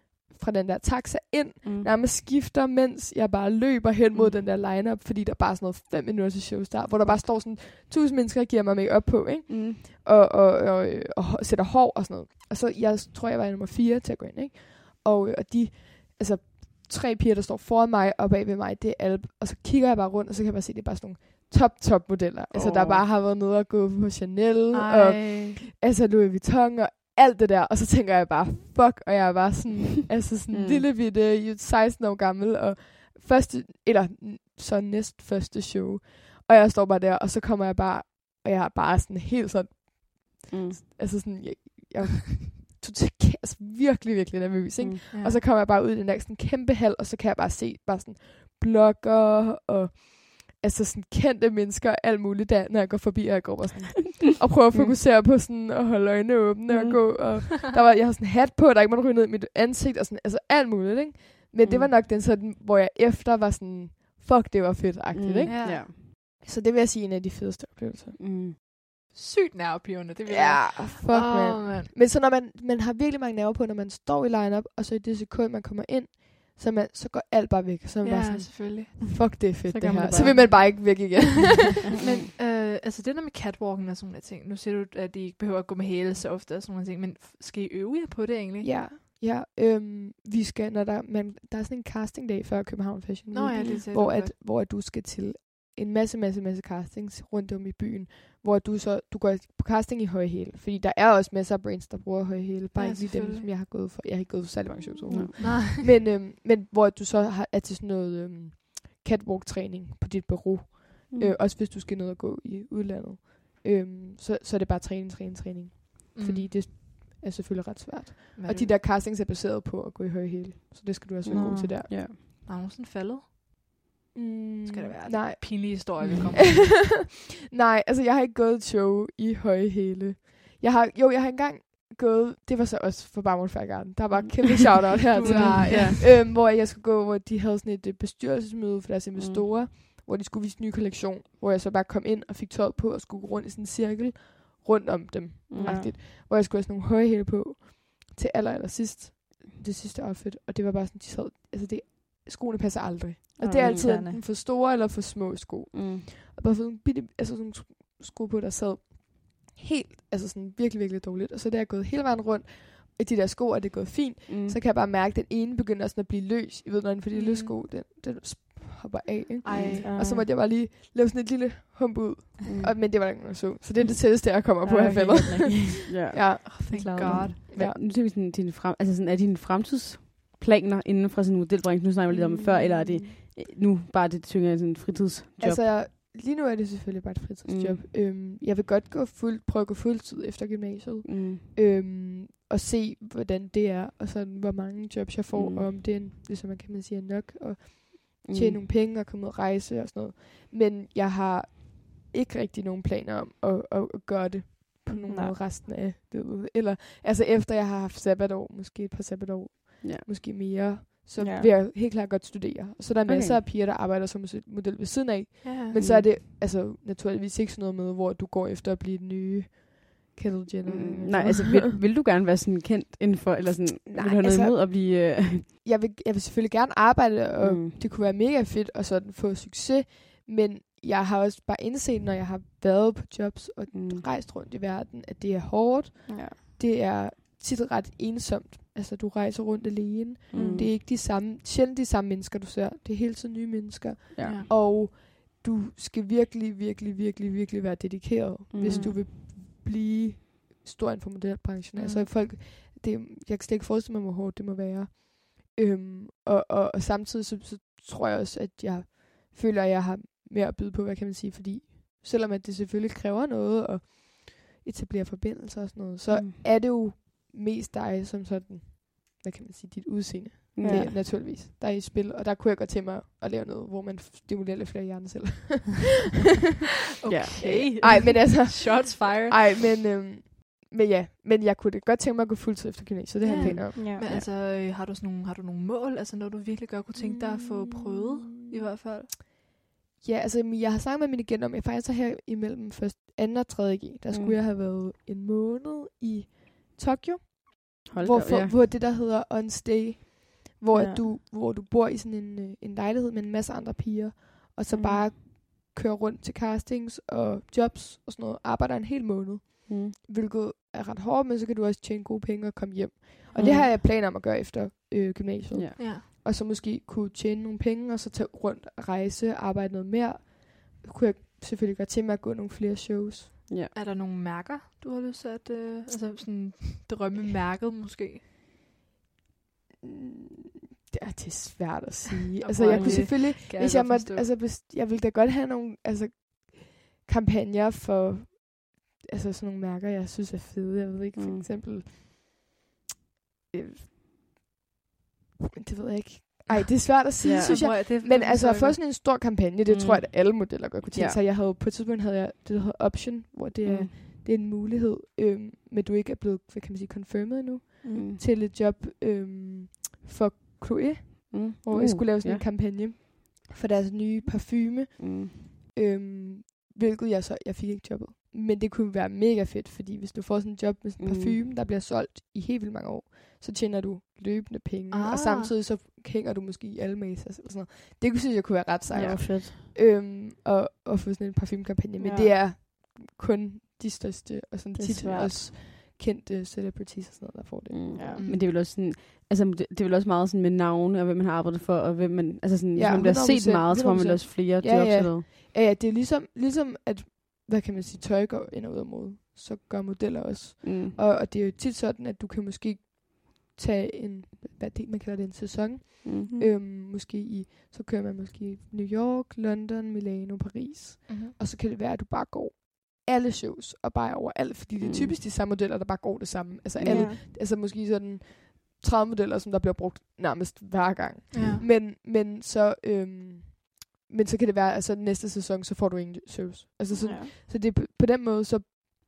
fra den der taxa ind, Mm. nærmest skifter, mens jeg bare løber hen mod Mm. den der line-up, fordi der er bare sådan noget fem minutter til showstart, hvor der bare står sådan tusind mennesker og giver mig make op på, ikke? Mm. og, og, og, og hår- sætter hår og sådan noget. Og så, jeg tror, jeg var nummer fire til at gå ind, ikke? Og, øh, og de, altså, tre piger, der står foran mig og bag ved mig, det er alle, og så kigger jeg bare rundt, og så kan jeg bare se, det er bare sådan nogle top, top modeller. Oh. Altså, der bare har været nede og gå på Chanel, og Ej. altså Louis Vuitton, og alt det der. Og så tænker jeg bare, fuck, og jeg er bare sådan, altså sådan mm. lille bitte, 16 år gammel, og første, eller så næst første show. Og jeg står bare der, og så kommer jeg bare, og jeg er bare sådan helt sådan, Mm. altså sådan, jeg, jeg totalt, altså virkelig, virkelig nervøs, ikke? Mm. Ja. Og så kommer jeg bare ud i den der sådan kæmpe hal, og så kan jeg bare se bare sådan blogger og altså sådan kendte mennesker og alt muligt der, når jeg går forbi, og jeg går bare sådan og prøver at fokusere på sådan at holde øjnene åbne og Mm. gå. Og der var, jeg havde sådan hat på, der ikke måtte ryge ned i mit ansigt, og sådan, altså alt muligt, ikke? Men det Mm. var nok den sådan, hvor jeg efter var sådan, fuck, det var fedt-agtigt, Mm. ikke? Ja. Så det vil jeg sige en af de fedeste oplevelser. Mm. Sygt nervepirrende, det vil jeg. Ja, fuck, oh, man. Åh, mand. Men så når man, man har virkelig mange nerver på, når man står i line-up, og så i det sekund, man kommer ind, så, man, så går alt bare væk. Så man bare Ja, sådan, selvfølgelig. fuck, det er fedt, Så det man her. det Så bare. vil man bare ikke væk igen. Men øh, altså det der med catwalken og sådan nogle ting, nu siger du, at de ikke behøver at gå med hæle så ofte og sådan nogle ting, men skal I øve jer på det egentlig? ja, ja. Øhm, vi skal, når der, man, der er sådan en castingdag før København Fashion Nå Week, ja, det hvor, at, hvor at du skal til en masse, masse, masse castings rundt om i byen, hvor du så du går på casting i høje hæle. Fordi der er også masser af brands, der bruger høje hæle. Bare Ja, ikke lige dem, som jeg har gået for. Jeg har ikke gået for særlig mange shows overhovedet. Nej. men, øhm, men hvor du så har, er til sådan noget øhm, catwalk-træning på dit bureau. Mm. Øh, også hvis du skal ned og gå i udlandet. Øhm, så, så er det bare træning, træning, træning. Mm. Fordi det er selvfølgelig ret svært. Hvad Og de der castings er baseret på at gå i høje hæle. Så det skal du også være god til der. Ja. Du nogensinde faldet? Mm, Skal det være Nej. Pinlige historie, vi kommer nej, altså jeg har ikke gået et show i høje hæle. Jeg har, jo, jeg har engang gået, det var så også for Barmont Garden. Der var kæmpe shout-out her til dem. ja. øhm, hvor jeg skulle gå, hvor de havde sådan et øh, bestyrelsesmøde for deres investorer, mm. hvor de skulle vise ny kollektion, hvor jeg så bare kom ind og fik tøjet på og skulle gå rundt i sådan en cirkel rundt om dem, Ja. ja. hvor jeg skulle have sådan nogle høje hæle på til aller, aller sidst, det sidste outfit, og det var bare sådan, de sad, altså det, skoene passer aldrig. Og det er altid enten for store eller for små sko. Mm. Og bare fået nogle bitte, altså sådan sko på, der sad helt, altså sådan virkelig, virkelig dårligt. Og så da jeg er gået hele vejen rundt, i de der sko, er det gået fint, Mm. så kan jeg bare mærke, at den ene begynder sådan at blive løs. I ved, når den for de Mm. løs sko, den, den hopper af. Ikke? Ej. Og så måtte jeg bare lige lave sådan et lille hump ud. Mm. Og, men det var der ikke nogen, så. Så det er det tætteste, jeg kommer på Ej, okay, faldet. godt nok. ja. ja. Oh, thank. God. Hvad, Ja. Nu tænker vi sådan, dine frem, altså sådan, er dine fremtidsplaner inden for sådan en modelbranche? Nu snakker vi lidt om det før, eller er det øh, nu bare det tynger af sådan fritidsjob? Altså, lige nu er det selvfølgelig bare et fritidsjob. Mm. Øhm, jeg vil godt gå fuld, prøve at gå fuldtid efter gymnasiet. mm. øhm, og se, hvordan det er, og sådan, hvor mange jobs jeg får, Mm. mm. og om det er, en, ligesom man kan man sige, er nok, og tjene mm. nogle penge og komme ud og rejse og sådan noget. Men jeg har ikke rigtig nogen planer om at, at, at gøre det på nogen Nej. måde resten af livet. Eller, altså efter jeg har haft sabbatår, måske et par sabbatår, Ja. måske mere, så Ja. vil jeg helt klart godt studere. Så der er Okay. masser af piger, der arbejder som model ved siden af, Ja. men så er det altså naturligvis ikke sådan noget med, hvor du går efter at blive den nye Kendall Jenner. Mm. Nej, altså vil, vil du gerne være sådan kendt inden for, eller sådan, Nej, vil du have noget altså- imod at blive... Øh, jeg vil, jeg vil selvfølgelig gerne arbejde, og mm. det kunne være mega fedt at sådan få succes, men jeg har også bare indset, når jeg har været på jobs og mm. rejst rundt i verden, at det er hårdt. Ja. Det er tit ret ensomt. Altså, du rejser rundt alene. Mm. Mm. Det er ikke de samme, sjældent de samme mennesker, du ser. Det er hele tiden nye mennesker. Ja. Og du skal virkelig, virkelig, virkelig, virkelig være dedikeret, Mm. mm. hvis du vil blive stor inden for modelbranchen. Mm. Altså folk, det, jeg kan slet ikke forestille mig, hvor hårdt det må være. Øhm, og, og, og samtidig så, så tror jeg også, at jeg føler, at jeg har mere at byde på, hvad kan man sige, fordi selvom at det selvfølgelig kræver noget at etablere forbindelser og sådan noget, så Mm. mm. er det jo mest dig som sådan, hvad kan man sige, dit udseende. Ja. Ja. Det er naturligvis. Der er i spil, og der kunne jeg godt tænke mig at lave noget, hvor man stimulerer lidt flere hjerneceller. Okay. Ej, men altså... Shots fired. Ej, men, øhm, men ja, men jeg kunne da godt tænke mig at gå fuldtid efter gymnasiet, det har jeg Ja. planer om. Ja. Men altså, øh, har du, sådan nogle, har du nogle mål? Altså noget, du virkelig godt kunne tænke dig at få prøvet, i hvert fald? Ja, altså jeg har snakket med min agent om, at jeg faktisk er her imellem først 2. og 3. G. Der skulle Mm. jeg have været en måned i Tokyo, Hold hvor, op, for, ja. hvor det der hedder on stay, hvor, Ja. du, hvor du bor i sådan en, øh, en lejlighed med en masse andre piger, og så Mm. bare kører rundt til castings og jobs og sådan noget, arbejder en hel måned, Mm. hvilket er ret hårdt, men så kan du også tjene gode penge og komme hjem. Og Mm. det har jeg planer om at gøre efter øh, gymnasiet. Ja. Ja. Og så måske kunne tjene nogle penge, og så tage rundt og rejse, arbejde noget mere. Kunne jeg selvfølgelig godt tænke mig at gå nogle flere shows. ja. Er der nogle mærker, du har lyst til at... Øh, altså sådan drømmemærket måske? Mm, Det er, det er svært at sige. Altså, jeg er kunne selvfølgelig... Kan Hvis jeg jeg, måtte, altså, hvis, jeg ville da godt have nogle altså, kampagner for altså, sådan nogle mærker, jeg synes er fede. Jeg ved ikke, for Mm. eksempel... Øh, det ved jeg ikke. Ej, det er svært at sige, Ja. synes jeg. At- det- Men altså, at få jeg sådan en stor kampagne, det Mm. mm. tror jeg, at alle modeller godt kunne tænke Ja. sig. Jeg havde, på et tidspunkt havde jeg det, der hedder Option, hvor det, er, Mm. Det er en mulighed, øhm, men du ikke er blevet, hvad kan man sige, confirmed endnu, Mm. til et job øhm, for Chloé, Mm. hvor Uh, jeg skulle lave sådan ja. en kampagne for deres nye parfume, Mm. øhm, hvilket jeg så, jeg fik ikke jobbet. Men det kunne være mega fedt, fordi hvis du får sådan en job med sådan en Mm. parfume, der bliver solgt i helt vildt mange år, så tjener du løbende penge, ah. Og samtidig så hænger du måske i alle masser eller sådan noget. Det kunne synes jeg kunne være ret sejt. Ja, fedt. øhm, og, og få sådan en parfumekampagne. Men ja. det er kun de største, og sådan tit svært. også kendte celebrities og sådan noget, der får det. Mm. Ja. Men det er vel også sådan, altså det, det er vel også meget sådan med navne, og hvem man har arbejdet for, og hvem man, altså sådan, ja, hvis man bliver set 100%, meget, så får man vel 100%. også flere Ja, jobs ja. eller noget. Ja, ja, det er ligesom, ligesom at, hvad kan man sige, tøj går ind og ud af mode, så gør modeller også. Mm. Og, og det er jo tit sådan, at du kan måske tage en, hvad det, man kalder det, en sæson. Mm. Mm. Øhm, måske i, så kører man måske i New York, London, Milano, Paris. Mm-hmm. Og så kan det være, at du bare går alle shows og bare over alt, fordi det er Mm. typisk de samme modeller, der bare går det samme. Altså Ja. alle, altså måske sådan 30 modeller, som der bliver brugt nærmest hver gang. Ja. Men, men så... Øhm, men så kan det være, altså næste sæson, så får du ingen service. Altså, så, Ja. så det er på, den måde, så,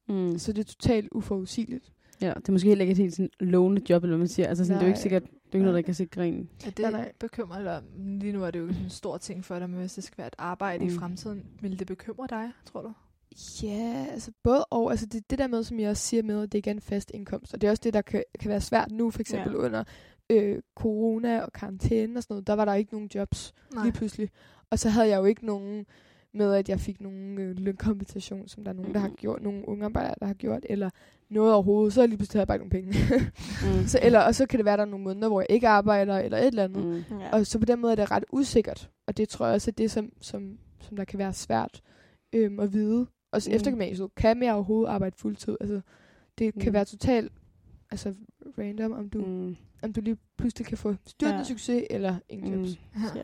Mm. så det er totalt uforudsigeligt. Ja, det er måske heller ikke et helt sådan lovende job, eller hvad man siger. Altså, sådan, det er jo ikke Nej. sikkert, det er jo ikke noget, der kan sikre en. Er det Nej, nej. bekymrer dig? Lige nu er det jo sådan en stor ting for dig, men hvis det skal være et arbejde mm. i fremtiden, vil det bekymre dig, tror du? Ja, altså både og. Altså det, det der med, som jeg også siger med, at det ikke er en fast indkomst. Og det er også det, der kan, kan være svært nu, for eksempel Ja. under øh, corona og karantæne og sådan noget. Der var der ikke nogen jobs Nej. lige pludselig. Og så havde jeg jo ikke nogen med, at jeg fik nogen øh, lønkompensation, som der er nogen, der har gjort, nogle unge arbejdere, der har gjort, eller noget overhovedet, så lige pludselig havde jeg bare ikke nogen penge. Mm. så, eller, og så kan det være, at der er nogle måneder, hvor jeg ikke arbejder, eller et eller andet. Mm. Ja. Og så på den måde er det ret usikkert. Og det tror jeg også er det, som, som, som der kan være svært øhm, at vide. Også Mm. efter gymnasiet. Kan man overhovedet arbejde fuldtid? Altså, det kan Mm. være totalt altså, random, om du, mm. Om du lige pludselig kan få styrtende Ja. succes eller ingen Mm. Ja.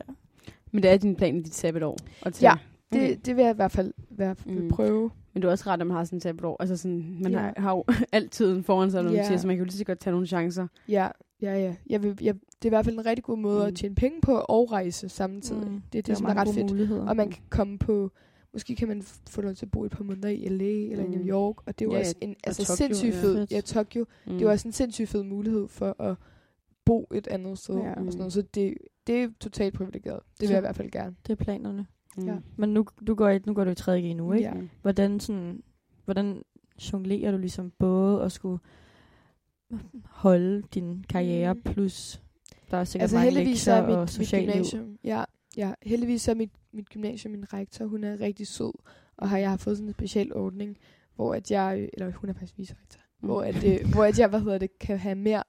Men det er din plan i dit sabbatår? At tage. Ja, Det, Okay. det vil jeg i hvert fald være, Mm. mm. prøve. Men det er også ret, at man har sådan et sabbatår. Altså sådan, man Ja. har, har jo altid foran sig, når man Ja. siger, så man kan jo lige så godt tage nogle chancer. Ja, ja, ja. Jeg vil, jeg, det er i hvert fald en rigtig god måde mm. At tjene penge på og rejse samtidig. Mm. Mm. Det er det, som er ret fedt. Muligheder. Og man kan komme på, måske kan man få lov til at bo et par måneder i LA eller mm. i Mm. New York, og det er jo Ja, også en altså, Tokyo, sindssygt ja. fed, ja, Tokyo, Mm. det er jo også en sindssygt fed mulighed for at bo et andet sted. Ja. Og sådan noget. Så det, det er totalt privilegeret. Det vil Så- jeg i hvert fald gerne. Det er planerne. Mm. ja. Men nu, du går, i, nu går du i 3G nu, ikke? Ja. Mm. Hvordan, sådan, hvordan jonglerer du ligesom både at skulle holde din karriere, Mm. plus der er sikkert Altså mange lektier er og socialt liv. ja, ja, heldigvis så er mit, mit gymnasium, min rektor, hun er rigtig sød, og har jeg har fået sådan en speciel ordning, hvor at jeg, eller hun er faktisk vicerektor, Mm. hvor, at, øh, hvor at jeg, hvad hedder det, kan have mere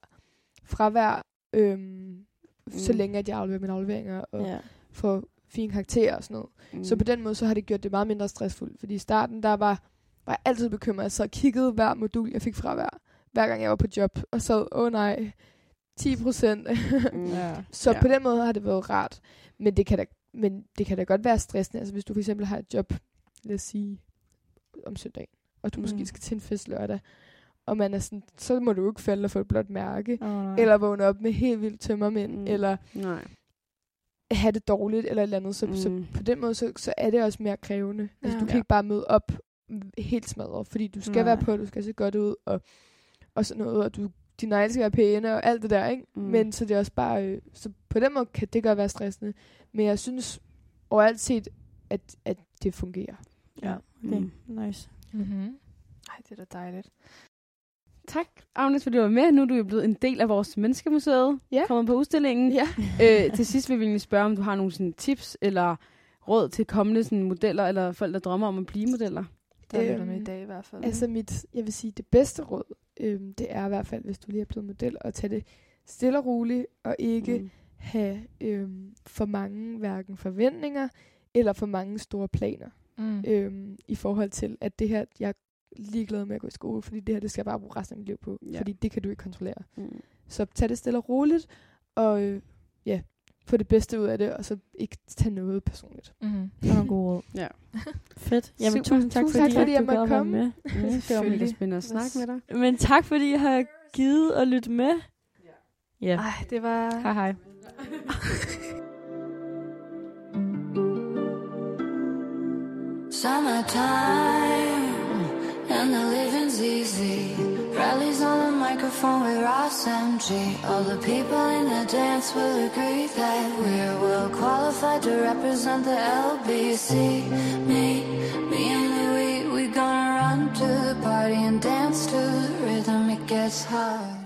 fravær, øhm, så Mm. længe at jeg afleverer mine afleveringer og Ja. får fine karakterer og sådan noget. Mm. Så på den måde, så har det gjort det meget mindre stressfuldt. Fordi i starten, der var, var jeg altid bekymret. Jeg så kiggede hver modul, jeg fik fra hver, hver gang jeg var på job, og så, åh oh, nej, 10 procent. Mm. Ja. så Ja. på den måde har det været rart. Men det kan da, men det kan da godt være stressende. Altså hvis du for eksempel har et job, lad os sige, om søndagen, og du mm. Måske skal til en fest lørdag, og man er sådan, så må du jo ikke falde og få et blåt mærke, Oh, nej. eller vågne op med helt vildt tømmermænd, Mm. eller Nej. have det dårligt, eller et eller andet. Så, mm. så på den måde, så, så er det også mere krævende. Altså, Ja. du kan Ja. ikke bare møde op helt smadret, fordi du skal Nej. være på, du skal se godt ud, og, og sådan noget, og du, dine negle skal være pæne, og alt det der, ikke? Mm. Mm. Men så det er også bare, øh, så på den måde kan det godt være stressende, men jeg synes overalt set, at, at det fungerer. Ja, okay. Mm. Nice. Mm-hmm. Ej, det er da dejligt. Tak, Agnes, fordi du var med. Nu er du jo blevet en del af vores Menneskemuseet. Ja. Kommet på udstillingen. Ja. øh, til sidst vil vi egentlig spørge, om du har nogle sådan, tips eller råd til kommende sådan, modeller, eller folk, der drømmer om at blive modeller. Der øhm, Øhm, med i dag i hvert fald. Altså mit, jeg vil sige, det bedste råd, øhm, det er i hvert fald, hvis du lige er blevet model, at tage det stille og roligt, og ikke Mm. have øhm, for mange hverken forventninger, eller for mange store planer. mm. øhm, i forhold til, at det her, jeg er ligeglad med at gå i skole, fordi det her, det skal jeg bare bruge resten af mit liv på, Ja. fordi det kan du ikke kontrollere. Mm. Så tag det stille og roligt, og øh, ja, få det bedste ud af det, og så ikke tage noget personligt. Mm-hmm. Det var en god råd. Ja. Fedt. Jamen, Super. tusind tak, Tusind fordi, tak, fordi at jeg måtte komme. med. Mm, det var mega spændende at snakke med dig. Men tak, fordi I har givet at lytte med. Ja. Ej, det var... Hej hej. Summertime and the living's easy. Rallies on the microphone with Ross MG. All the people in the dance will agree that we're well qualified to represent the LBC. Me, me and Louis, we gonna run to the party and dance to the rhythm. It gets hard.